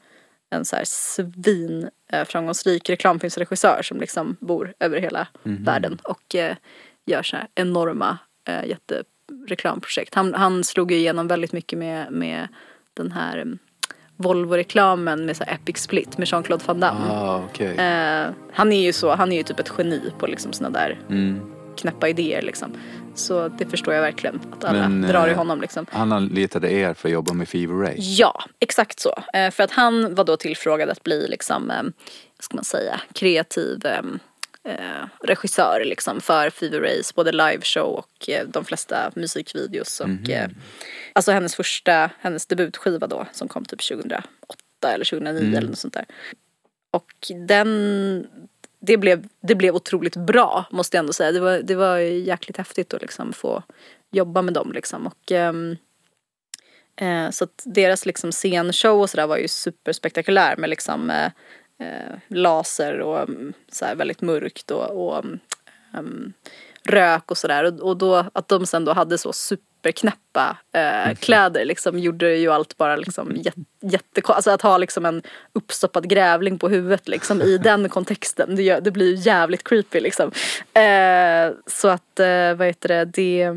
en så här svin eh, framgångsrik reklamfilmsregissör som liksom bor över hela världen och eh, gör så här enorma eh, jättereklamprojekt. Han, han slog ju igenom väldigt mycket med, med den här mm, Volvo-reklamen med så här Epic Split med Jean-Claude Van Damme. Ah, okej. Eh, han är ju så, han är ju typ ett geni på liksom såna där Mm. knäppa idéer liksom. Så det förstår jag verkligen att alla Men, drar i eh, honom liksom. Han anlitade er för att jobba med Fever Ray. Ja, exakt så. Eh, för att han var då tillfrågad att bli liksom, eh, vad ska man säga, kreativ eh, regissör liksom för Fever Rays, både liveshow och eh, de flesta musikvideos och eh, alltså hennes första, hennes debutskiva då som kom typ 2008 eller 2009 eller något sånt där. Och den, det blev, det blev otroligt bra måste jag ändå säga. Det var, det var jäkligt häftigt att liksom få jobba med dem liksom och ehm, Eh, så att deras liksom scenshow och sådär var ju superspektakulär med liksom eh, laser och mm, så här väldigt mörkt och, och mm, rök och sådär. Och, och då att de sen då hade så superknäppa eh, kläder liksom gjorde ju allt bara liksom jätte, jätte Alltså att ha liksom en uppstoppad grävling på huvudet liksom i den kontexten. Det, gör, det blir ju jävligt creepy liksom. Eh, så att eh, vad heter det, det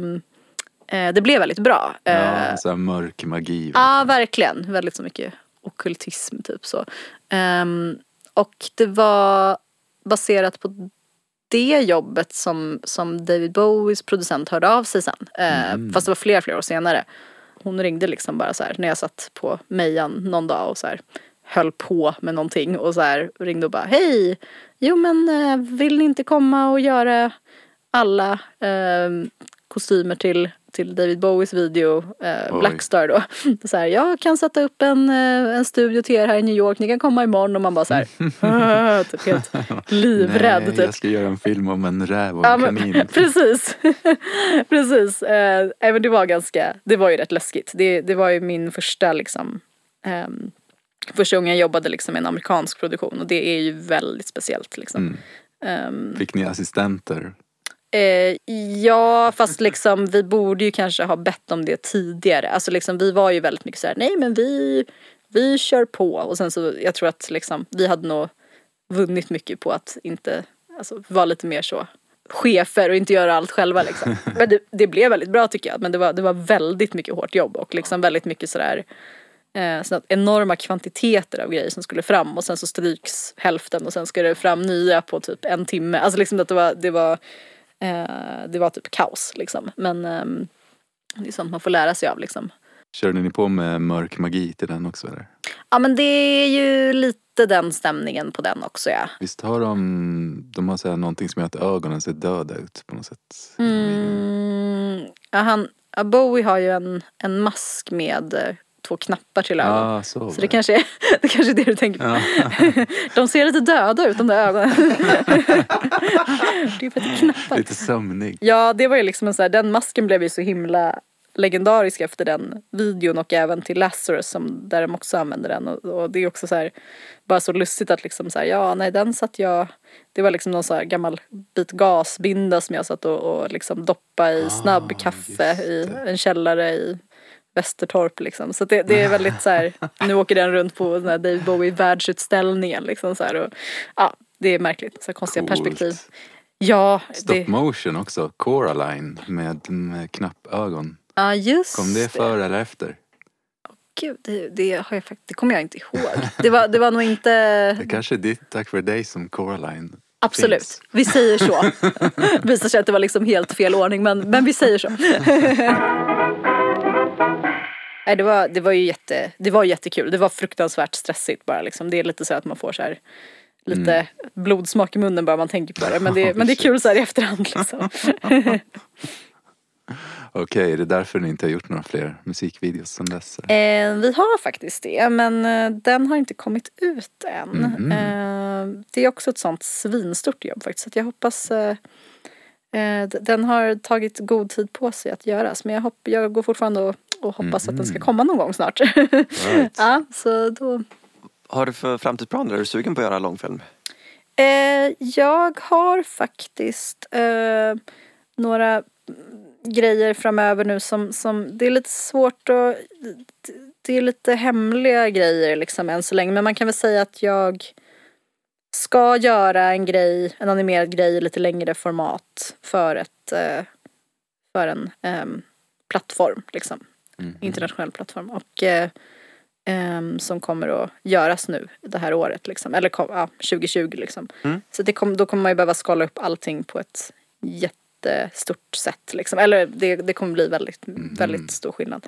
Eh, det blev väldigt bra. Eh, Ja, så här mörk magi. Ja, verkligen. Väldigt så mycket ockultism typ så. Ehm, och det var baserat på det jobbet som, som David Bowies producent hörde av sig sen. Eh, Fast det var flera, flera år senare. Hon ringde liksom bara så här när jag satt på Mejan någon dag och så här höll på med någonting och så här ringde och bara hej, jo men eh, vill ni inte komma och göra alla eh, kostymer till, till David Bowies video eh. Blackstar då. Så här, jag kan sätta upp en, eh, en studio till er här i New York, ni kan komma imorgon och man bara så här, "Ah", typ helt livrädd. Nej, typ. jag ska göra en film om en räv och Ja, en men, kanin. precis. precis. Eh, men det var ganska, det var ju rätt läskigt. Det, det var ju min första liksom, ehm, första gången jag jobbade liksom med en amerikansk produktion och det är ju väldigt speciellt liksom. Mm. Ehm, Fick ni assistenter? Eh, ja, fast liksom vi borde ju kanske ha bett om det tidigare. Alltså liksom vi var ju väldigt mycket så här, nej men vi, vi kör på. Och sen så, jag tror att liksom vi hade nog vunnit mycket på att inte, alltså vara lite mer så chefer och inte göra allt själva liksom. Men det, det blev väldigt bra tycker jag. Men det var, det var väldigt mycket hårt jobb och liksom väldigt mycket sådär eh, såna enorma kvantiteter av grejer som skulle fram och sen så stryks hälften och sen ska det fram nya på typ en timme. Alltså liksom att det var, det var, eh, det var typ kaos liksom. Men ehm, det är sånt man får lära sig av liksom. Körde ni på med mörk magi till den också eller? Ja men det är ju lite den stämningen på den också ja. Visst har de, de har så här någonting som gör att ögonen ser döda ut på något sätt? Mm, ja, han, Bowie har ju en, en mask med eh, två knappar till ögon. Ja, så, Så det kanske, är, det kanske är det du tänker på. De ser lite döda ut de där ögonen. det är för att det är knappar. Lite sömnig. Ja det var ju liksom en så här, den masken blev ju så himla legendarisk efter den videon och även till Lazarus som, där de också använder den och, och det är också så här bara så lustigt att liksom så här, ja nej den satt jag det var liksom någon så här gammal bit gasbinda som jag satt och, och liksom doppa i snabbkaffe just i en källare i Västertorp liksom. Så det, det är väldigt så här, nu åker den runt på den här David Bowie världsutställningen liksom så här och ja, det är märkligt, så här konstiga Coolt. perspektiv. Ja, Stop det, motion också, Coraline med, med knappögon. ja just Kom det före eller efter? Gud, det, det, har jag det kommer jag inte ihåg. Det var, det var nog inte, Det kanske är ditt Tack för dig som Coraline absolut, finns. vi säger så. Visar sig att det var liksom helt fel ordning men, men vi säger så. Nej, det, var, det var ju jätte, det var jättekul. Det var fruktansvärt stressigt bara liksom. Det är lite så att man får så här lite blodsmak i munnen bara man tänker på det. Men det, men det är kul så här i efterhand liksom. Okej, är det därför ni inte har gjort några fler musikvideos sedan dess? Eh, vi har faktiskt det, men eh, den har inte kommit ut än. Mhm. Eh, det är också ett sånt svinstort jobb faktiskt. Så jag hoppas eh, eh, den har tagit god tid på sig att göras. Men jag, hopp, jag går fortfarande och, och hoppas att den ska komma någon gång snart. Right. ja, så då. Har du för framtidsplaner? Är du sugen på att göra långfilm? Eh, jag har faktiskt eh, några mm, grejer framöver nu som, som det är lite svårt att det är lite hemliga grejer liksom än så länge men man kan väl säga att jag ska göra en grej, en animerad grej i lite längre format för ett eh, för en ehm, plattform liksom. Internationell plattform och eh, ehm, som kommer att göras nu det här året liksom. Eller ja, 2020 liksom. Så det kom, då kommer man ju behöva skala upp allting på ett jättestort sätt liksom. Eller det, det kommer bli väldigt, väldigt stor skillnad.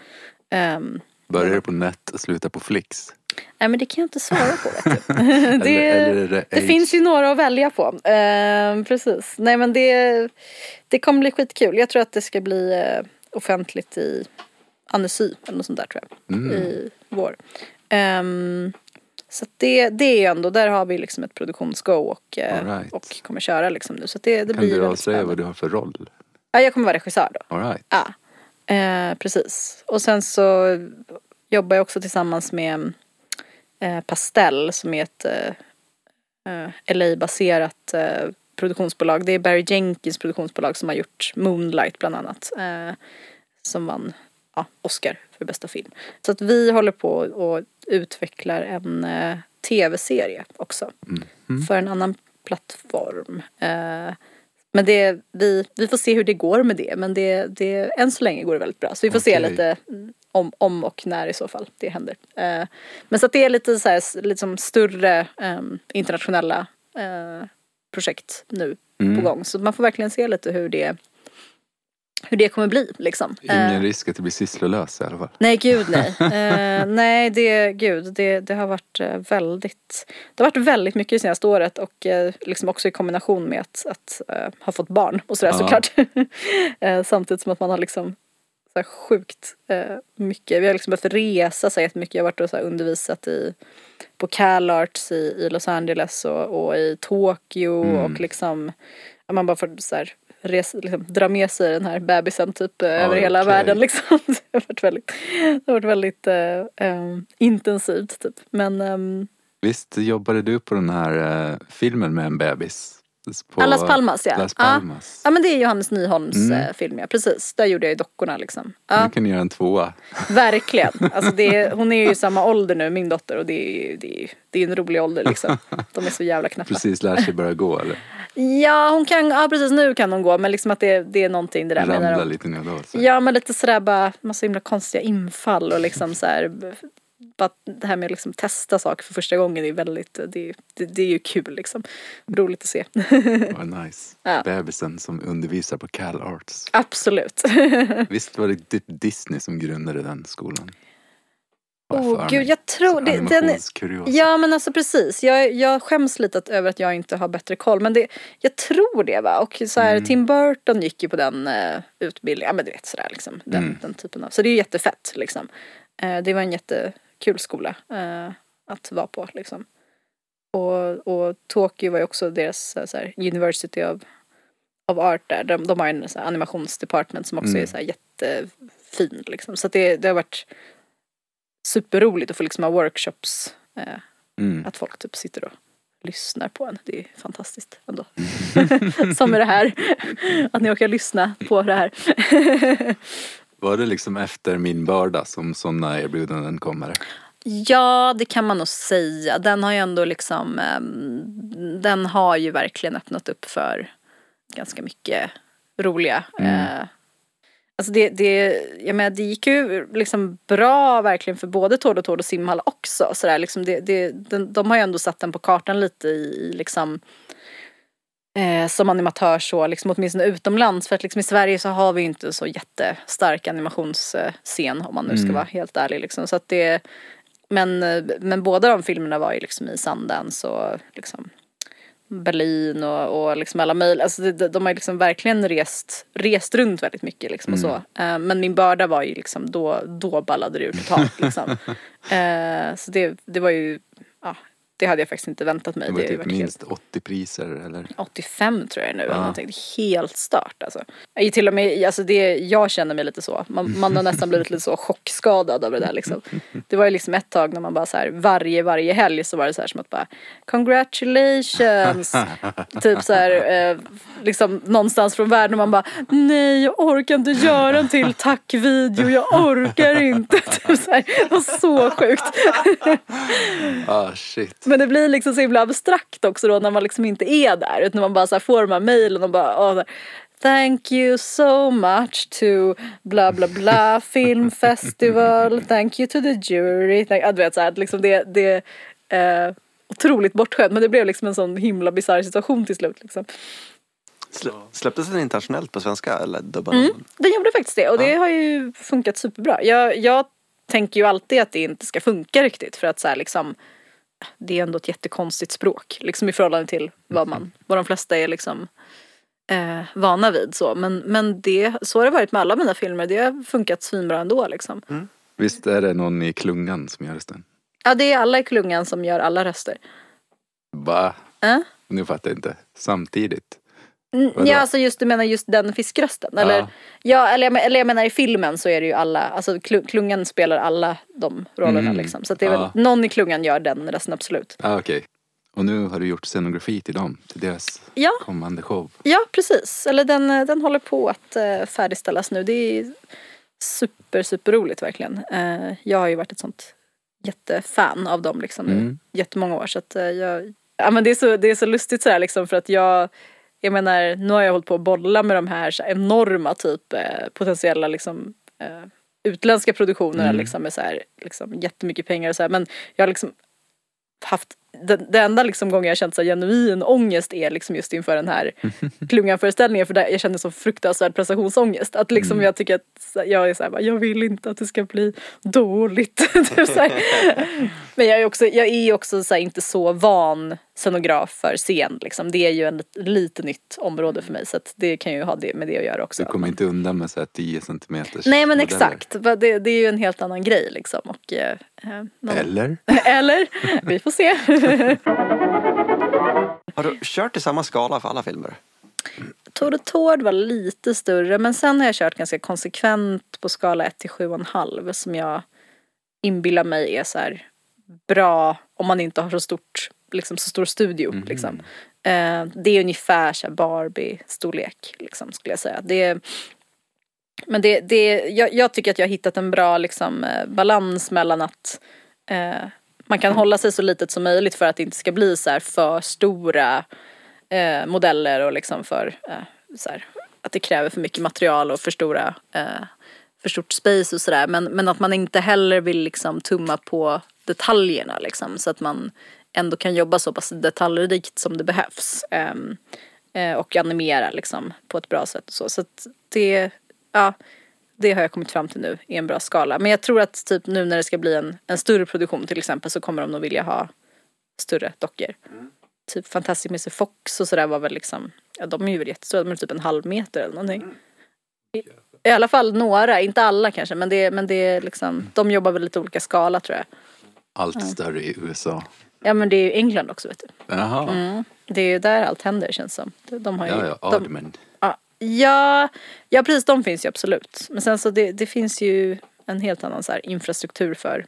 Um, Börjar det på net och slutar på Flix? nej men det kan jag inte svara på. Eller, det, eller är det, det finns ju några att välja på. Ehm, precis. Nej men det, det kommer bli skitkul. Jag tror att det ska bli eh, offentligt i Annecy eller något sånt där tror jag. Mm. I vår. Ehm, så det, det är ju ändå, där har vi liksom ett produktionsgo och, eh, right. och kommer köra liksom nu. Så det, det Kan blir du avslöja vad du har för roll? Ja, jag kommer vara regissör då. All right. Ja, eh, precis. Och sen så jobbar jag också tillsammans med eh, Pastell som är ett eh, eh, LA-baserat eh, produktionsbolag. Det är Barry Jenkins produktionsbolag som har gjort Moonlight bland annat. Eh, som vann ja, Oscar för bästa film. Så att vi håller på och utvecklar en eh, tv-serie också. För en annan plattform. Eh, men det, vi, vi får se hur det går med det. Men det, det, än så länge går det väldigt bra. Så vi får se Okej. lite mm, om, om och när i så fall det händer. Eh, men så att det är lite så här, liksom större em, internationella eh, projekt nu på gång. Så man får verkligen se lite hur det, hur det kommer bli liksom. Ingen Eh, risk att det blir sysslolös i alla fall. Nej, gud nej. Eh, nej, det, gud, det, det har varit eh, väldigt, det har varit väldigt mycket det senaste året och eh, liksom också i kombination med att, att eh, ha fått barn och sådär Ja. såklart. eh, samtidigt som att man har liksom så här sjukt mycket, vi har liksom behövt resa så här jättemycket. Jag har varit och så här undervisat i, på CalArts i, i Los Angeles och, och i Tokyo Mm. och liksom, man bara får så här resa, liksom, dra med sig den här bebisen typ eh, över hela okej. världen liksom. Det har varit väldigt, det har varit väldigt eh, intensivt typ. Men ehm, Visst jobbade du på den här eh, filmen med en bebis? På Ja, Las Palmas, ja. Las Ja. Palmas. ja men det är Johannes Nyholms Mm. eh, film ja, precis. Där gjorde jag ju dockorna liksom. Ja. Nu kan ni göra en tvåa. Verkligen. Alltså det är, hon är ju samma ålder nu, min dotter, och det är ju det är, det är en rolig ålder liksom. De är så jävla knäppa. Precis lär sig börja gå eller Ja, hon kan, ja precis nu kan hon gå, men liksom att det, det är någonting det där med ramla lite nu och då. Ja, men lite sådär bara, massa himla konstiga infall och liksom så här, bara det här med att liksom testa saker för första gången är väldigt, det, det, det är ju kul liksom. Roligt att se. Vad nice. Ja. Bebisen som undervisar på Cal Arts. Absolut. Visst var det typ Disney som grundade den skolan? Oh, gud, jag tror det- den-. Ja men alltså precis, jag, jag skäms lite att, över att jag inte har bättre koll men det, jag tror det va och så här, Tim Burton gick ju på den uh, utbildningen, ja men du vet sådär liksom, den, den typen av, så det är ju jättefett liksom. Eh, det var en jättekul skola eh, att vara på liksom. Och, och Tokyo var ju också deras så här, University of, of Art där, de, de har en så här, animationsdepartment som också är så här, jätte, jättefin liksom. Så det, det har varit superroligt att få liksom ha workshops. Eh, Mm. att folk typ sitter och lyssnar på en. Det är fantastiskt ändå. Som med det här. Att ni orkar lyssna på det här. Var det liksom efter min börda som sådana erbjudanden kommer? Ja, det kan man nog säga. Den har ju ändå liksom, ehm, den har ju verkligen öppnat upp för ganska mycket roliga. Eh, alltså det, det, jag menar, det gick ju liksom bra verkligen för både Tord och Tord och simhall också. Så där, liksom det, det, den, de har ju ändå satt den på kartan lite i, i liksom eh, som animatör så, liksom, åtminstone utomlands. För att liksom, i Sverige så har vi inte så jättestark animationsscen om man nu ska vara helt ärlig. Liksom. Så att det, men, men båda de filmerna var ju liksom i Sundance och liksom Berlin och, och liksom alla möjliga, alltså de, de- har ju liksom verkligen rest, rest runt väldigt mycket liksom och så. Eh, men min börda var ju liksom, då, då ballade det ur totalt liksom. Eh, så det, det var ju, det hade jag faktiskt inte väntat mig. Det var ju typ varit helt- minst 80 priser eller? 85 tror jag nu eller någonting. Det är helt stört alltså. Jag till och med, alltså det, jag känner mig lite så. Man, man har nästan blivit lite så chockskadad av det där liksom. Det var ju liksom ett tag när man bara så här varje, varje helg så var det så här som att bara congratulations. typ så här eh, liksom någonstans från världen och man bara nej jag orkar inte göra en till tackvideo, jag orkar inte. typ så här. Det var så sjukt. Ah shit. Men det blir liksom så himla abstrakt också då när man liksom inte är där. Utan man bara så här får de här mejlen och bara åh, Thank you so much to bla bla bla film festival. Thank you to the jury. Thank, ja, du vet så här, att liksom det, det är eh, otroligt bortskämt. Men det blev liksom en sån himla bisarr situation till slut. Liksom. Slä, släpptes den internationellt på svenska eller dubbad? Mm. Den gjorde faktiskt det och det har ju funkat superbra. Jag, jag tänker ju alltid att det inte ska funka riktigt för att så här liksom det är ändå ett jättekonstigt språk liksom i förhållande till vad man, vad de flesta är liksom eh, vana vid så. Men, men det, så har det varit med alla mina filmer. Det har funkat svinbra ändå liksom. Visst är det någon i klungan som gör rösten? Ja, det är alla i klungan som gör alla röster. Va? Äh? Nu fattar jag inte. Samtidigt? Ja, alltså just du menar just den fiskrösten? Eller, Ja. ja. eller, jag eller jag menar i filmen så är det ju alla, alltså klu- klungan spelar alla de rollerna Mm. liksom. Så det är väl, Ja. någon i klungan gör den rösten absolut. Ah, Okej. Och nu har du gjort scenografi till dem, till deras Ja, kommande show. ja precis. Eller den, eh, den håller på att uh, färdigställas nu. Det är super, super roligt verkligen. Eh, jag har ju varit ett sånt jättefan av dem liksom Mm. i jättemånga år. Så att eh, jag, ja men det är så, det är så lustigt sådär liksom för att jag jag menar, nu har jag hållit på att bolla med de här här enorma typ eh, potentiella liksom eh, utländska produktionerna liksom med så här liksom jättemycket pengar och så här. Men jag har liksom haft, den, det enda liksom gången jag känt så genuin ångest är liksom just inför den här klungan-föreställningen för där jag kände så fruktansvärd prestationsångest. Att liksom jag tycker att jag är så här, bara, jag vill inte att det ska bli dåligt. Typ så här. Men jag är också, jag är också så här, inte så van scenograf för scen liksom. Det är ju en lit- lite nytt område för mig så att det kan ju ha det med det att göra också. Du kommer inte undan med så här 10 centimeters Nej men modeller. exakt, det, det är ju en helt annan grej liksom. Och, eh, eh, någon- Eller? Eller? Vi får se. Har du kört i samma skala för alla filmer? Tord och Tord var lite större men sen har jag kört ganska konsekvent på skala 1 till 7,5 som jag inbillar mig är så här bra om man inte har så stort liksom så stor studio liksom. Eh, det är ungefär så Barbie-storlek liksom skulle jag säga. Det men det, det, jag, jag tycker att jag har hittat en bra liksom, eh, balans mellan att eh, man kan hålla sig så litet som möjligt för att det inte ska bli så här för stora eh, modeller och liksom för eh, så här, att det kräver för mycket material och för stora eh, för stort space och sådär men, men att man inte heller vill liksom tumma på detaljerna liksom så att man ändå kan jobba så pass detaljrikt som det behövs ehm, eh, och animera liksom på ett bra sätt och så. Så att det ja det har jag kommit fram till nu i en bra skala men jag tror att typ nu när det ska bli en, en större produktion till exempel så kommer de nog vilja ha större dockor typ Fantastic Mr Fox och sådär var väl liksom, ja de är ju jättestora, de är typ en halv meter eller någonting. I, I alla fall några, inte alla kanske men det, men det är liksom, de jobbar väl lite olika skala tror jag. Allt större i USA. Ja men det är ju England också vet du. Jaha. Mm. Det är ju där allt händer känns som. De har ju, Ja, ja, de. Ja, Ja, precis de finns ju absolut. Men sen så det, det finns ju en helt annan så infrastruktur för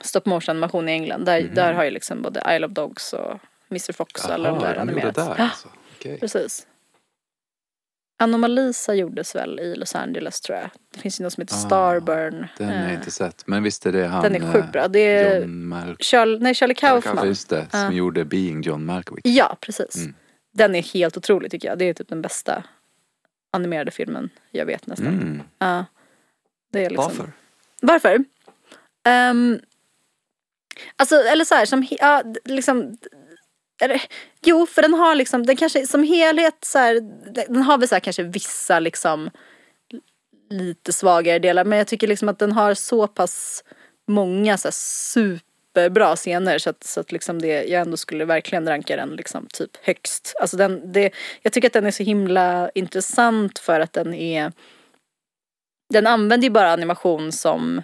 stop motion animation i England. Där, där har ju liksom både Isle of Dogs och Mr Fox och alla de där animerats. där alltså. Okej. precis. Anomalisa gjordes väl i Los Angeles tror jag. Det finns ju något som heter Ah, Starburn. Den har jag Eh, inte sett. Men visst är det han... Den är sjukt bra. Det är John Mal- Charlie, nej, Charlie Kaufman. Ja, just det. Som Ja. gjorde Being John Malkovich. Ja, precis. Mm. Den är helt otrolig tycker jag. Det är typ den bästa animerade filmen jag vet nästan. Mm. Ja. Det är liksom... Varför? Varför? Ehm, alltså, eller så här, som, ja, liksom, eller, jo, för den har liksom, den kanske som helhet så här, den har väl så här kanske vissa liksom lite svagare delar, men jag tycker liksom att den har så pass många så här superbra scener så att, så att liksom det, jag ändå skulle verkligen ranka den liksom typ högst. Alltså den, det, jag tycker att den är så himla intressant för att den är den använder ju bara animation som,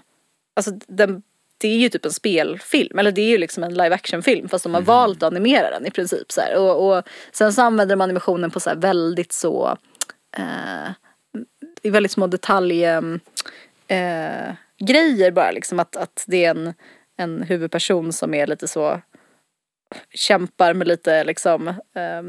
alltså den, det är ju typ en spelfilm, eller det är ju liksom en live action film fast de har valt att animera den i princip så. Och, och sen så använder de animationen på så här väldigt så, eh, i väldigt små detalj eh, eh, grejer bara liksom att, att det är en, en huvudperson som är lite så kämpar med lite liksom eh,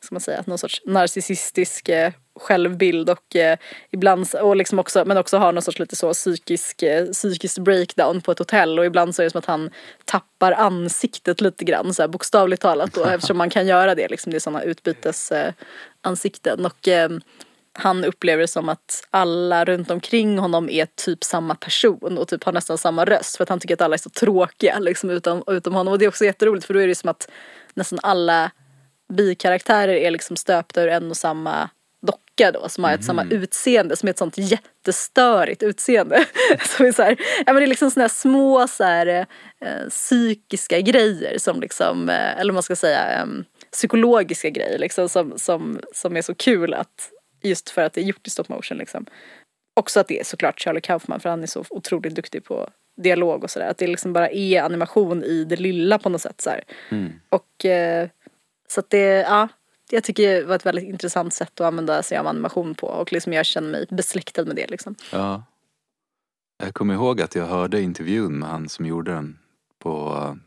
ska man säga, någon sorts narcissistisk eh, självbild och eh, ibland, och liksom också, men också har någon sorts lite så psykisk, eh, psykisk breakdown på ett hotell och ibland så är det som att han tappar ansiktet lite grann så här bokstavligt talat då eftersom man kan göra det liksom, det är sådana utbytes eh, ansikten och eh, han upplever det som att alla runt omkring honom är typ samma person och typ har nästan samma röst för att han tycker att alla är så tråkiga liksom utom, utom honom och det är också jätteroligt för då är det som att nästan alla bikaraktärer är liksom stöpta ur en och samma docka då som har ett samma utseende som är ett sånt jättestörigt utseende. som är så här, ja men det är liksom såna här små så här, eh, psykiska grejer som liksom, eh, eller man ska säga, eh, psykologiska grejer liksom som, som, som är så kul att just för att det är gjort i stop motion liksom. Också att det är såklart Charlie Kaufman för han är så otroligt duktig på dialog och sådär. Att det liksom bara är animation i det lilla på något sätt så här. Och eh, så att det, ja, jag tycker det var ett väldigt intressant sätt att använda sig av animation på och liksom jag känner mig besläktad med det liksom. Ja. Jag kommer ihåg att jag hörde intervjun med han som gjorde den på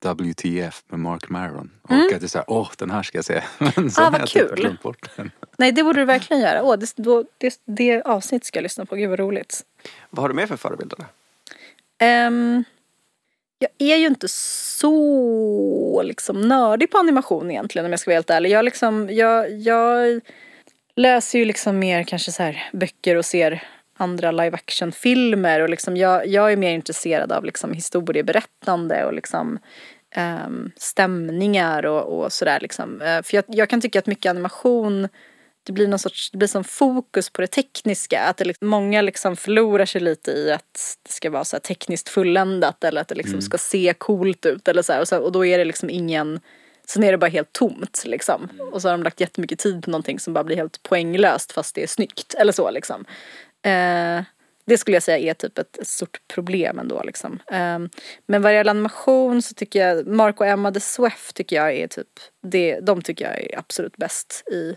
WTF med Mark Maron. Och att det är såhär, åh den här ska jag se. Men sen Mm. Ah, vad jag typ kul. bort den. Nej det borde du verkligen göra. Åh, det, då, det, det avsnitt ska jag lyssna på, gud vad roligt. Vad har du mer för förebilder? Ehm, jag är ju inte så liksom nördig på animation egentligen om jag ska vara helt ärlig. Jag, liksom, jag, jag läser ju liksom mer kanske så här böcker och ser andra live action filmer och liksom jag, jag är mer intresserad av liksom historieberättande och liksom ehm, stämningar och, och sådär liksom. Eh, för jag, jag kan tycka att mycket animation det blir någon sorts, det blir som fokus på det tekniska. Att det liksom, många liksom förlorar sig lite i att det ska vara så här tekniskt fulländat eller att det liksom ska se coolt ut eller så här. Och, så, och då är det liksom ingen, sen är det bara helt tomt liksom. Och så har de lagt jättemycket tid på någonting som bara blir helt poänglöst fast det är snyggt eller så liksom. Eh, det skulle jag säga är typ ett, ett stort problem ändå liksom. Eh, men vad gäller animation så tycker jag, Mark och Emma de Sweff tycker jag är typ, det, de tycker jag är absolut bäst i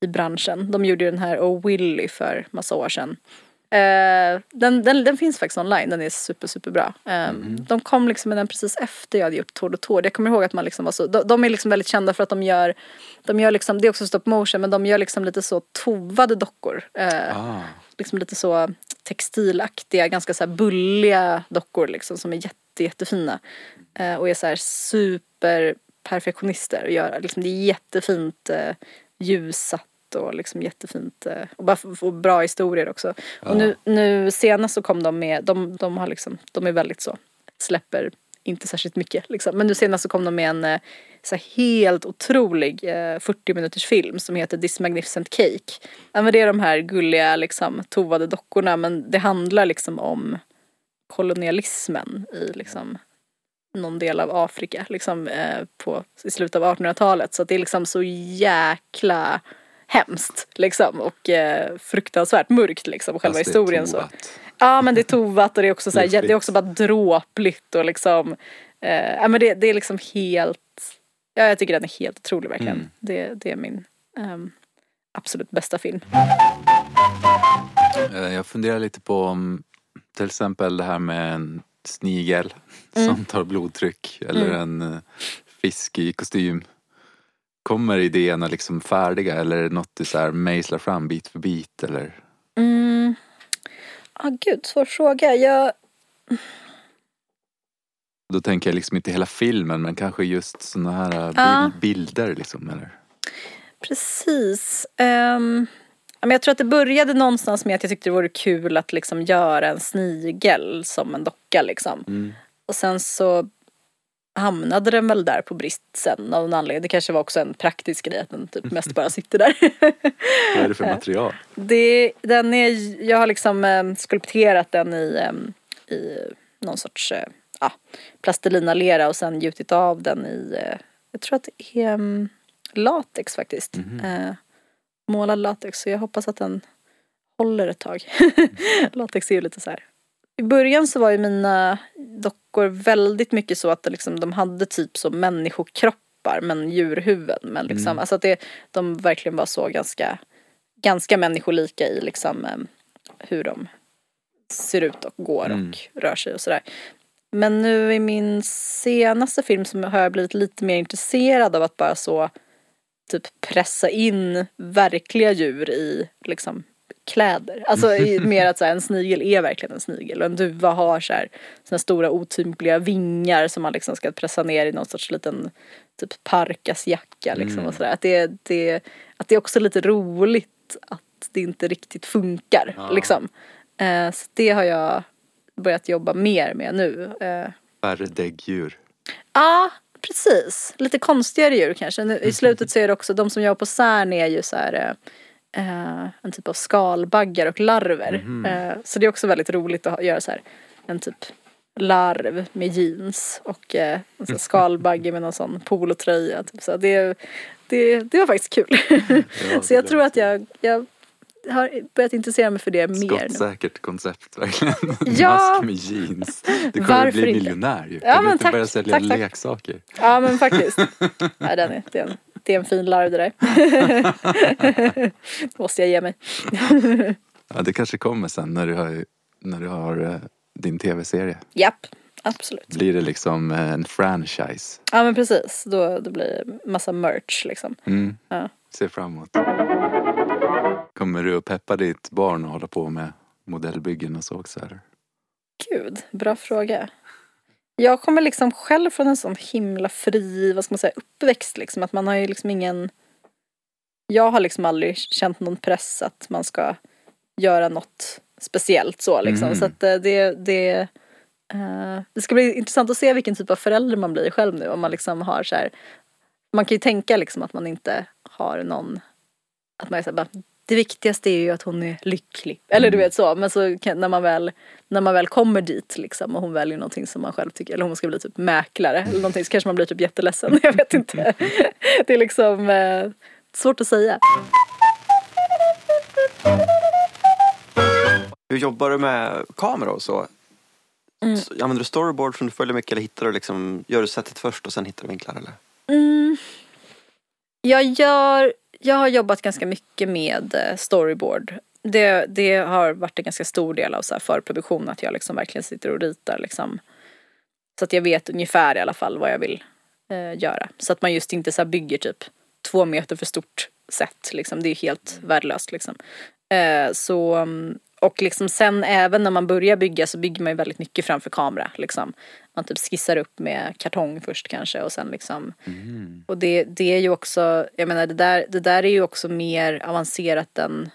i branschen. De gjorde ju den här Oh Willy för massa år sedan. Eh, den, den, den finns faktiskt online, den är super super bra. Eh, De kom liksom med den precis efter jag hade gjort Tord och Tord. Jag kommer ihåg att man liksom var så, de, de är liksom väldigt kända för att de gör, de gör liksom, det är också stop motion men de gör liksom lite så tovade dockor. Eh, Ah, liksom lite så textilaktiga, ganska så bulliga dockor liksom som är jätte, jättefina. Och är så här super perfektionister och gör liksom det är jättefint ljussatt och liksom jättefint eh, och bara få bra historier också. Och nu, nu senast så kom de med, de, de har liksom, de är väldigt så, släpper inte särskilt mycket liksom. Men nu senast så kom de med en eh, så helt otrolig eh, 40 minuters film som heter This Magnificent Cake. Ja men det är de här gulliga liksom tovade dockorna men det handlar liksom om kolonialismen i liksom någon del av Afrika liksom eh, på, i slutet av 1800-talet så att det är liksom så jäkla hemskt liksom och eh, fruktansvärt mörkt liksom själva fast historien så. Ja men det är tovat och det är också så här, det är också bara dråpligt och liksom eh, ja men det, det är liksom helt ja jag tycker den är helt otrolig verkligen. Mm. Det, det är min ehm, absolut bästa film. Eh, Jag funderar lite på om till exempel det här med en snigel som tar blodtryck eller en eh, fisk i kostym. Kommer idéerna liksom färdiga eller är det något du så här mejslar fram bit för bit eller? Mm. Ah, gud, svår fråga. Jag, Då tänker jag liksom inte hela filmen men kanske just såna här eh, bil- Ja. bilder liksom eller? Precis. Um, men jag tror att det började någonstans med att jag tyckte det vore kul att liksom göra en snigel som en docka liksom. Och sen så hamnade den väl där på brist sen av någon anledning. Det kanske var också en praktisk grej att den typ mest bara sitter där. Vad är det för material? det, den är, jag har liksom eh, skulpterat den i, eh, i någon sorts eh, plastelina-lera och sen gjutit av den i, eh, jag tror att det är mm, latex faktiskt. Eh, målad latex så jag hoppas att den håller ett tag. latex är ju lite så här. I början så var ju mina dockor väldigt mycket så att liksom, de hade typ som människokroppar men djurhuvuden. Men liksom, alltså att det, de verkligen var så ganska, ganska människolika i liksom eh, hur de ser ut och går och rör sig och sådär. Men nu i min senaste film så har jag blivit lite mer intresserad av att bara så typ pressa in verkliga djur i liksom kläder. Alltså mer att så här, en snigel är verkligen en snigel och en duva har så här såna stora otympliga vingar som man liksom ska pressa ner i någon sorts liten typ parkasjacka liksom och sådär. Att det, det, att det är också lite roligt att det inte riktigt funkar liksom. Eh, så det har jag börjat jobba mer med nu. Eh, Färre däggdjur. Ja, precis. Lite konstigare djur kanske. Nu, I slutet så är det också, de som jobbar på CERN är ju så här eh, en typ av skalbaggar och larver. Eh, så det är också väldigt roligt att göra så här en typ larv med jeans och eh, en skalbagge med någon sån polotröja. Typ. Så det, det, det var faktiskt kul. så jag tror att jag, jag har börjat intressera mig för det mer. Skottsäkert koncept verkligen. Ja. Mask med jeans. Du kommer Varför bli miljonär ju. Ja, kan du men inte tack, börja sälja tack, tack. leksaker? Ja men faktiskt. Nej, den är, det, är en, det är en fin larv det där. det måste jag ge mig. Ja, det kanske kommer sen när du har, när du har eh, din tv-serie. Japp, absolut. Blir det liksom eh, en franchise? Ja men precis, då, då blir det massa merch liksom. Mm. Ja. Ser fram emot. Kommer du att peppa ditt barn och hålla på med modellbyggen och så också? Eller? Gud, bra fråga. Jag kommer liksom själv från en sån himla fri, vad ska man säga, uppväxt liksom. Att man har ju liksom ingen... Jag har liksom aldrig känt någon press att man ska göra något speciellt så liksom. Mm. Så att eh, det, det, eh, det ska bli intressant att se vilken typ av förälder man blir själv nu. Om man liksom har så här, man kan ju tänka liksom att man inte har någon, att man är så här, bara, det viktigaste är ju att hon är lycklig. Eller du vet så, men så kan, när man väl när man väl kommer dit liksom och hon väljer någonting som man själv tycker, eller hon ska bli typ mäklare eller någonting så kanske man blir typ jätteledsen. Jag vet inte. Det är liksom eh, svårt att säga. Hur jobbar du med kamera och så? Mm. Så Använder du storyboard som du följer mycket eller hittar du liksom, gör du sättet först och sen hittar du vinklar eller? Mm. Jag gör, jag har jobbat ganska mycket med eh, storyboard. Det, det har varit en ganska stor del av så här förproduktion att jag liksom verkligen sitter och ritar liksom. Så att jag vet ungefär i alla fall vad jag vill eh, göra. Så att man just inte så bygger typ två meter för stort set liksom. Det är helt värdelöst liksom. Eh, så, mm, och liksom sen även när man börjar bygga så bygger man ju väldigt mycket framför kamera liksom. Man typ skissar upp med kartong först kanske och sen liksom och det, det är ju också, jag menar det där, det där är ju också mer avancerat än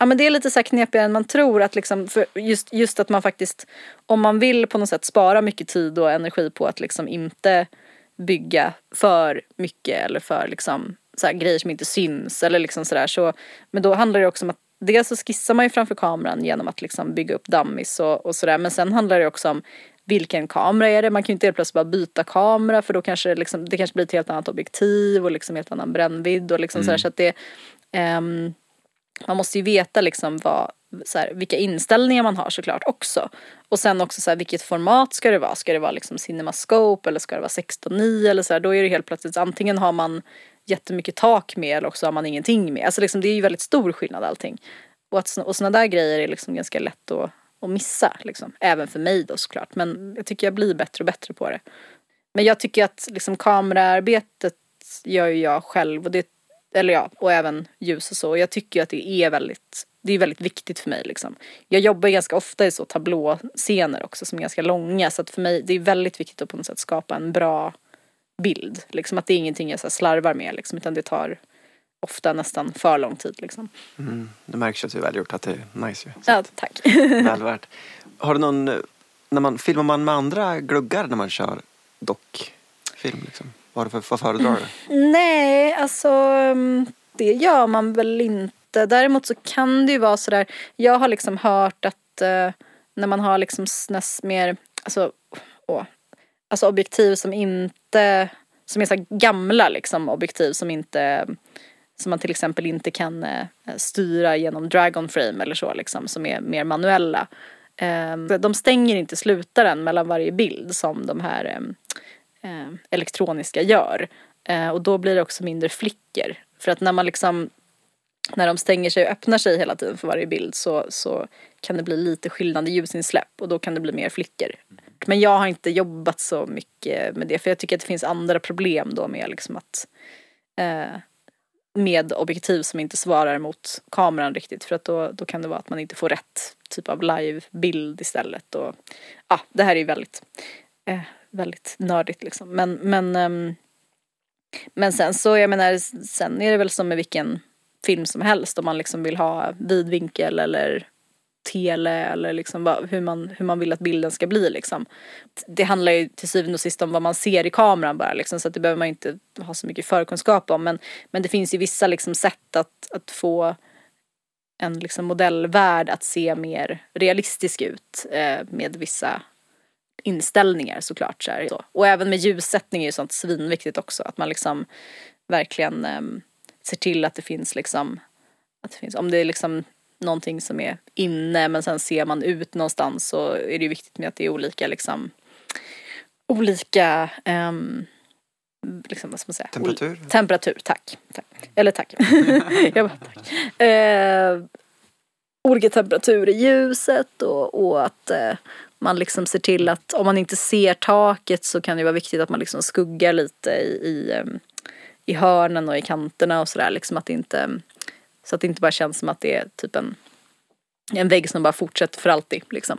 Ja men det är lite så här knepigare än man tror att liksom, för just, just att man faktiskt, om man vill på något sätt spara mycket tid och energi på att liksom inte bygga för mycket eller för liksom så här grejer som inte syns eller liksom sådär så, men då handlar det också om att dels så skissar man ju framför kameran genom att liksom bygga upp dummies och, och sådär men sen handlar det också om vilken kamera är det? Man kan ju inte helt plötsligt bara byta kamera för då kanske det liksom, det kanske blir ett helt annat objektiv och liksom helt annan brännvidd och liksom sådär så att det ehm, man måste ju veta liksom vad, så här, vilka inställningar man har såklart också. Och sen också så här, vilket format ska det vara? Ska det vara liksom CinemaScope eller ska det vara 16.9 eller så här, Då är det helt plötsligt antingen har man jättemycket tak med eller också har man ingenting med. Alltså liksom, det är ju väldigt stor skillnad allting. Och, att, och sådana där grejer är liksom ganska lätt att, att missa. Liksom. Även för mig då såklart. Men jag tycker jag blir bättre och bättre på det. Men jag tycker att liksom kameraarbetet gör ju jag själv. Och det, eller ja, och även ljus och så. Och jag tycker att det är väldigt det är väldigt viktigt för mig liksom. Jag jobbar ganska ofta i så tablåscener också som är ganska långa så att för mig det är väldigt viktigt att på något sätt skapa en bra bild. Liksom att det är ingenting jag så slarvar med liksom utan det tar ofta nästan för lång tid liksom. Mm, det märks att det är välgjort, att det är nice ju. Ja, tack. Väl värt. Har du någon, när man, filmar man med andra gluggar när man kör dockfilm liksom? Vad, för, vad föredrar du? Nej, alltså mm, det gör man väl inte. Däremot så kan det ju vara sådär, jag har liksom hört att eh, när man har liksom snäs mer, alltså, åh, alltså objektiv som inte, som är så gamla liksom objektiv som inte, som man till exempel inte kan eh, styra genom dragon frame eller så liksom, som är mer manuella. Ehm, de stänger inte slutaren mellan varje bild som de här ehm, ehm, elektroniska gör. Eh, och då blir det också mindre flickor. För att när man liksom när de stänger sig och öppnar sig hela tiden för varje bild så, så kan det bli lite skillnad i ljusinsläpp och då kan det bli mer flickor. Men jag har inte jobbat så mycket med det för jag tycker att det finns andra problem då med liksom att eh, med objektiv som inte svarar mot kameran riktigt för att då, då kan det vara att man inte får rätt typ av livebild istället och ja, det här är ju väldigt eh, väldigt nördigt liksom. Men men ehm, men sen så jag menar sen är det väl som med vilken film som helst om man liksom vill ha vidvinkel eller tele eller liksom vad, hur, man, hur man vill att bilden ska bli liksom. Det handlar ju till syvende och sist om vad man ser i kameran bara liksom så att det behöver man inte ha så mycket förkunskap om men, men det finns ju vissa liksom sätt att, att få en liksom modellvärld att se mer realistisk ut eh, med vissa inställningar såklart. Så här. Och även med ljussättning är ju sånt svinviktigt också att man liksom verkligen eh, ser till att det finns liksom att det finns, om det är liksom någonting som är inne men sen ser man ut någonstans så är det ju viktigt med att det är olika liksom olika um, liksom vad ska man säga? Temperatur? Ol- temperatur, tack. tack. Eller tack. Jag bara, tack. Eh, olika temperatur i ljuset och, och att eh, man liksom ser till att om man inte ser taket så kan det vara viktigt att man liksom skuggar lite i, i, um, i hörnen och i kanterna och sådär liksom att det inte så att det inte bara känns som att det är typ en, en vägg som bara fortsätter för alltid. Liksom.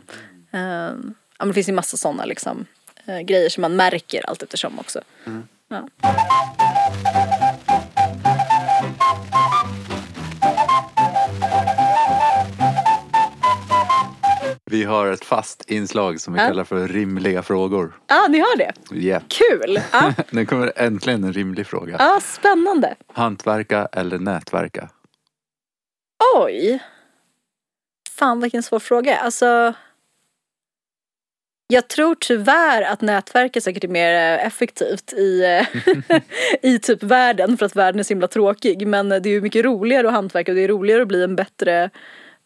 Uh, ja, men det finns ju massa sådana liksom, uh, grejer som man märker allt eftersom också. Mm. Ja. Vi har ett fast inslag som vi Ja. kallar för rimliga frågor. ah, ni har det? Yeah. Kul! Ja, Nu kommer äntligen en rimlig fråga. ah, spännande. Hantverka eller nätverka? Oj! Fan vilken svår fråga. Alltså... Jag tror tyvärr att nätverket säkert är mer effektivt i, i typ världen för att världen är så himla tråkig. Men det är ju mycket roligare att hantverka och det är roligare att bli en bättre,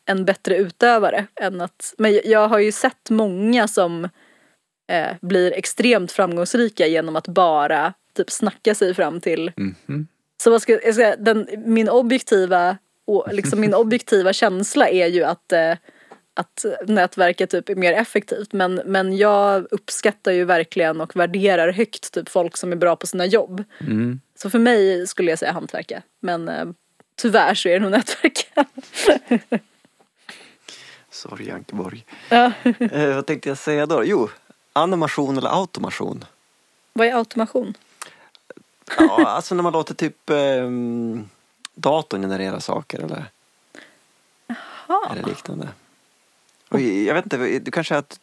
en bättre utövare. Än att, men jag har ju sett många som eh, blir extremt framgångsrika genom att bara typ snacka sig fram till Mhm. så vad ska jag säga, den, min objektiva och liksom min objektiva känsla är ju att, eh, att nätverket typ är mer effektivt men, men jag uppskattar ju verkligen och värderar högt typ folk som är bra på sina jobb. Mm. Så för mig skulle jag säga hantverka men eh, tyvärr så är det nog nätverka. Sorry Ankeborg. ja. Eh, vad tänkte jag säga då? Jo, animation eller automation? Vad är automation? Ja, alltså när man låter typ ehm, datorn generera saker eller, eller liknande. Och jag vet inte, du kanske att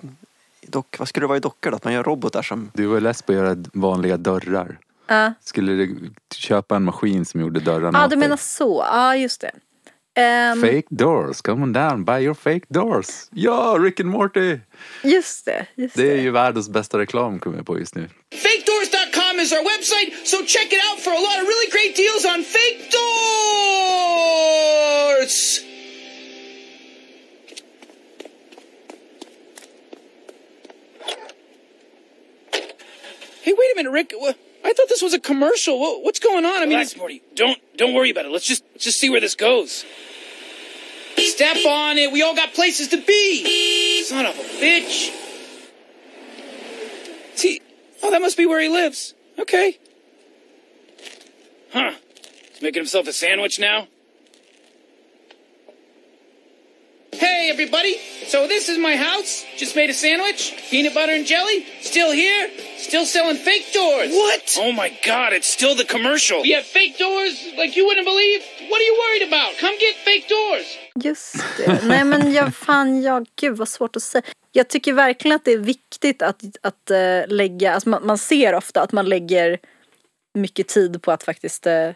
dock, vad skulle det vara i dockor då? Att man gör robotar som... Du var less på att göra vanliga dörrar. Ja, Skulle du köpa en maskin som gjorde dörrarna ah, åt du dig? menar så. Ja, just det. Ehm, Fake doors, come on down, buy your fake doors. Ja, Rick and Morty! just det, just Det är det. ju världens bästa reklam kommer jag på just nu. FakeDoors.com is our website, so check it out for a lot of really great deals on fake doors! Hey, wait a minute, Rick. I thought this was a commercial. What's going on? I mean, it's Morty. Don't don't worry about it. Let's just let's just see where this goes. Step on it. We all got places to be. Son of a bitch. See, oh, that must be where he lives. Okay. Huh. He's making himself a sandwich now. Hey, everybody. So this is my house. Just made a sandwich. Peanut butter and jelly. Still here. Still selling fake doors. What? Oh my god, it's still the commercial. We have fake doors like you wouldn't believe. What are you worried about? Come get fake doors. Just det. Nej men jag, fan, jag, gud vad svårt att säga. Jag tycker verkligen att det är viktigt att, att äh, lägga, alltså man, man ser ofta att man lägger mycket tid på att faktiskt äh,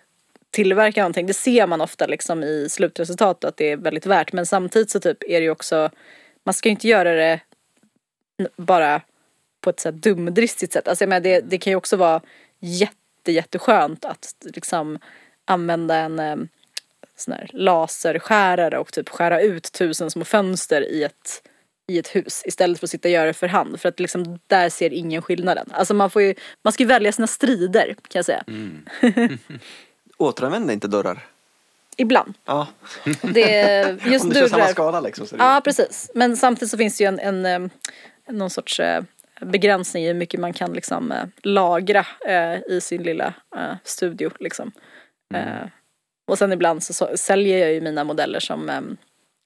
tillverka någonting. Det ser man ofta liksom i slutresultatet att det är väldigt värt. Men samtidigt så typ är det ju också, man ska ju inte göra det bara på ett så här dumdristigt sätt. Alltså jag menar, det, det kan ju också vara jätte, jätteskönt att liksom använda en äh, sån här laserskärare och typ skära ut tusen små fönster i ett, i ett hus istället för att sitta och göra det för hand. För att liksom där ser ingen skillnaden. Alltså man får ju, man ska ju välja sina strider kan jag säga. Återanvända inte dörrar. Ibland. Ja. Det, just Om du kör samma skala liksom. Så är Ja precis. Men samtidigt så finns det ju en, en, eh, någon sorts eh, begränsning i hur mycket man kan liksom eh, lagra i sin lilla studio liksom. Eh, och sen ibland så, säljer jag ju mina modeller som eh,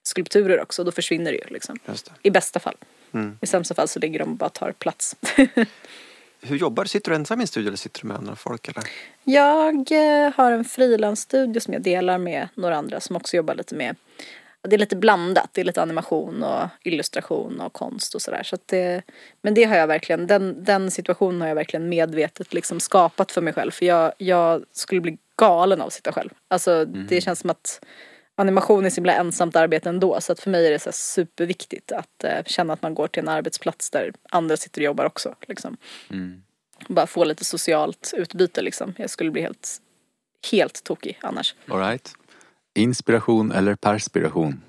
skulpturer också. Då försvinner det ju liksom. Det. I bästa fall. Mm. I sämsta fall så ligger de och bara tar plats. Hur jobbar du? Sitter du ensam i en studio eller sitter du med andra folk? Eller? Jag eh, har en frilansstudio som jag delar med några andra som också jobbar lite med det är lite blandat, det är lite animation och illustration och konst och sådär. Så det, men det har jag verkligen, den, den situationen har jag verkligen medvetet liksom skapat för mig själv. För jag, jag skulle bli galen av att sitta själv. Alltså det känns som att animation är så himla ensamt arbete ändå. Så att för mig är det så superviktigt att eh, känna att man går till en arbetsplats där andra sitter och jobbar också. Liksom. Bara få lite socialt utbyte liksom. Jag skulle bli helt, helt tokig annars. Alright. Inspiration eller perspiration?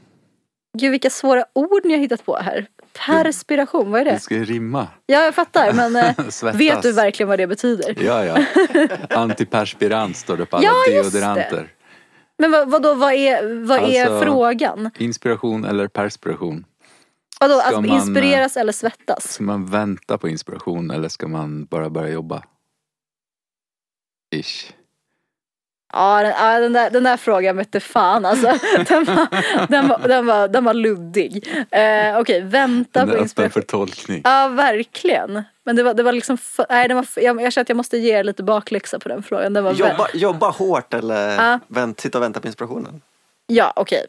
Gud vilka svåra ord ni har hittat på här. Perspiration, vad är Det det? ska ju rimma. Ja jag fattar men eh, vet du verkligen vad det betyder? Ja, ja. Antiperspirant står det på alla Ja, just det. Men vad, vadå, vad är, vad är Alltså- frågan? Inspiration eller perspiration? Vadå, ska att man, inspireras eller svettas? Ska man vänta på inspiration eller ska man bara börja jobba? Ish. Ja, den, ja, den, där, den där frågan vete fan alltså. Den var, den var, den var, den var luddig. Eh, Okej, vänta Den på inspiration. för tolkning. Ja, verkligen. Men det var, det var liksom, nej, det var, jag, jag känner att jag måste ge er lite bakläxa på den frågan. Den var Jobba, jobba hårt eller Ja. vänt, sitta och vänta på inspirationen? Ja, okej.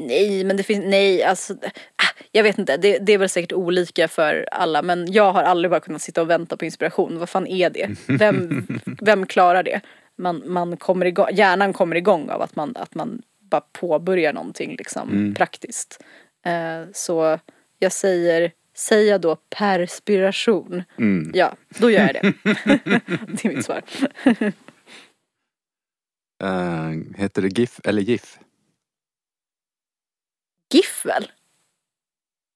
Nej, men det finns, nej, alltså, ah, jag vet inte, det, det är väl säkert olika för alla, men jag har aldrig bara kunnat sitta och vänta på inspiration. Vad fan är det? Vem, vem klarar det? Man, man kommer igång, hjärnan kommer igång av att man, att man bara påbörjar någonting liksom praktiskt. Eh, så jag säger, säger jag då perspiration, Mm. ja, då gör jag det. det är mitt svar. Eh, heter det GIF eller GIF? GIF väl?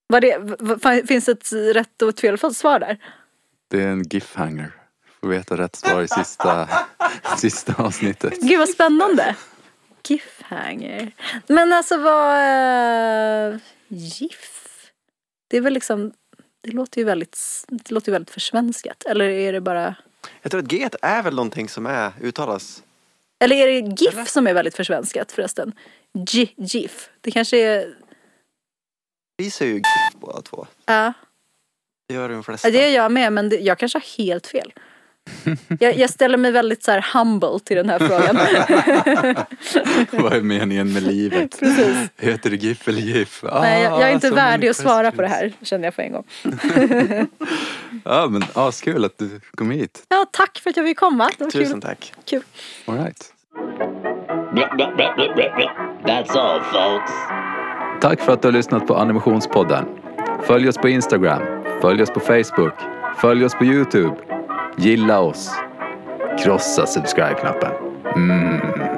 Var det, finns ett rätt och ett felfullt svar där? Det är en GIF-hanger. Får veta rätt svar i sista, sista avsnittet. Gud vad spännande! GIF-hanger. Men alltså vad... Uh, GIF? Det är väl liksom... Det låter ju väldigt, det låter ju väldigt försvenskat. Eller är det bara... Jag tror att G är väl någonting som är, uttalas Eller är det GIF som är väldigt försvenskat förresten? G- GIF. Det kanske är... Vi säger ju GIF båda två. Ja. Det gör de flesta. Ja, det är jag med men det, jag kanske har helt fel. Jag, jag ställer mig väldigt så här humble till den här frågan. Vad är meningen med livet? Precis. Heter det GIF eller GIF? Ah, Nej, jag, jag är inte so värdig att svara på det här känner jag på en gång. Ja men askul att du kom hit. Ja, tack för att jag fick komma. Det var Tusen kul. tack. kul. All right. That's all, folks. Tack för att du har lyssnat på Animationspodden. Följ oss på Instagram. Följ oss på Facebook. Följ oss på Youtube. Gilla oss. Krossa subscribe-knappen. Mm.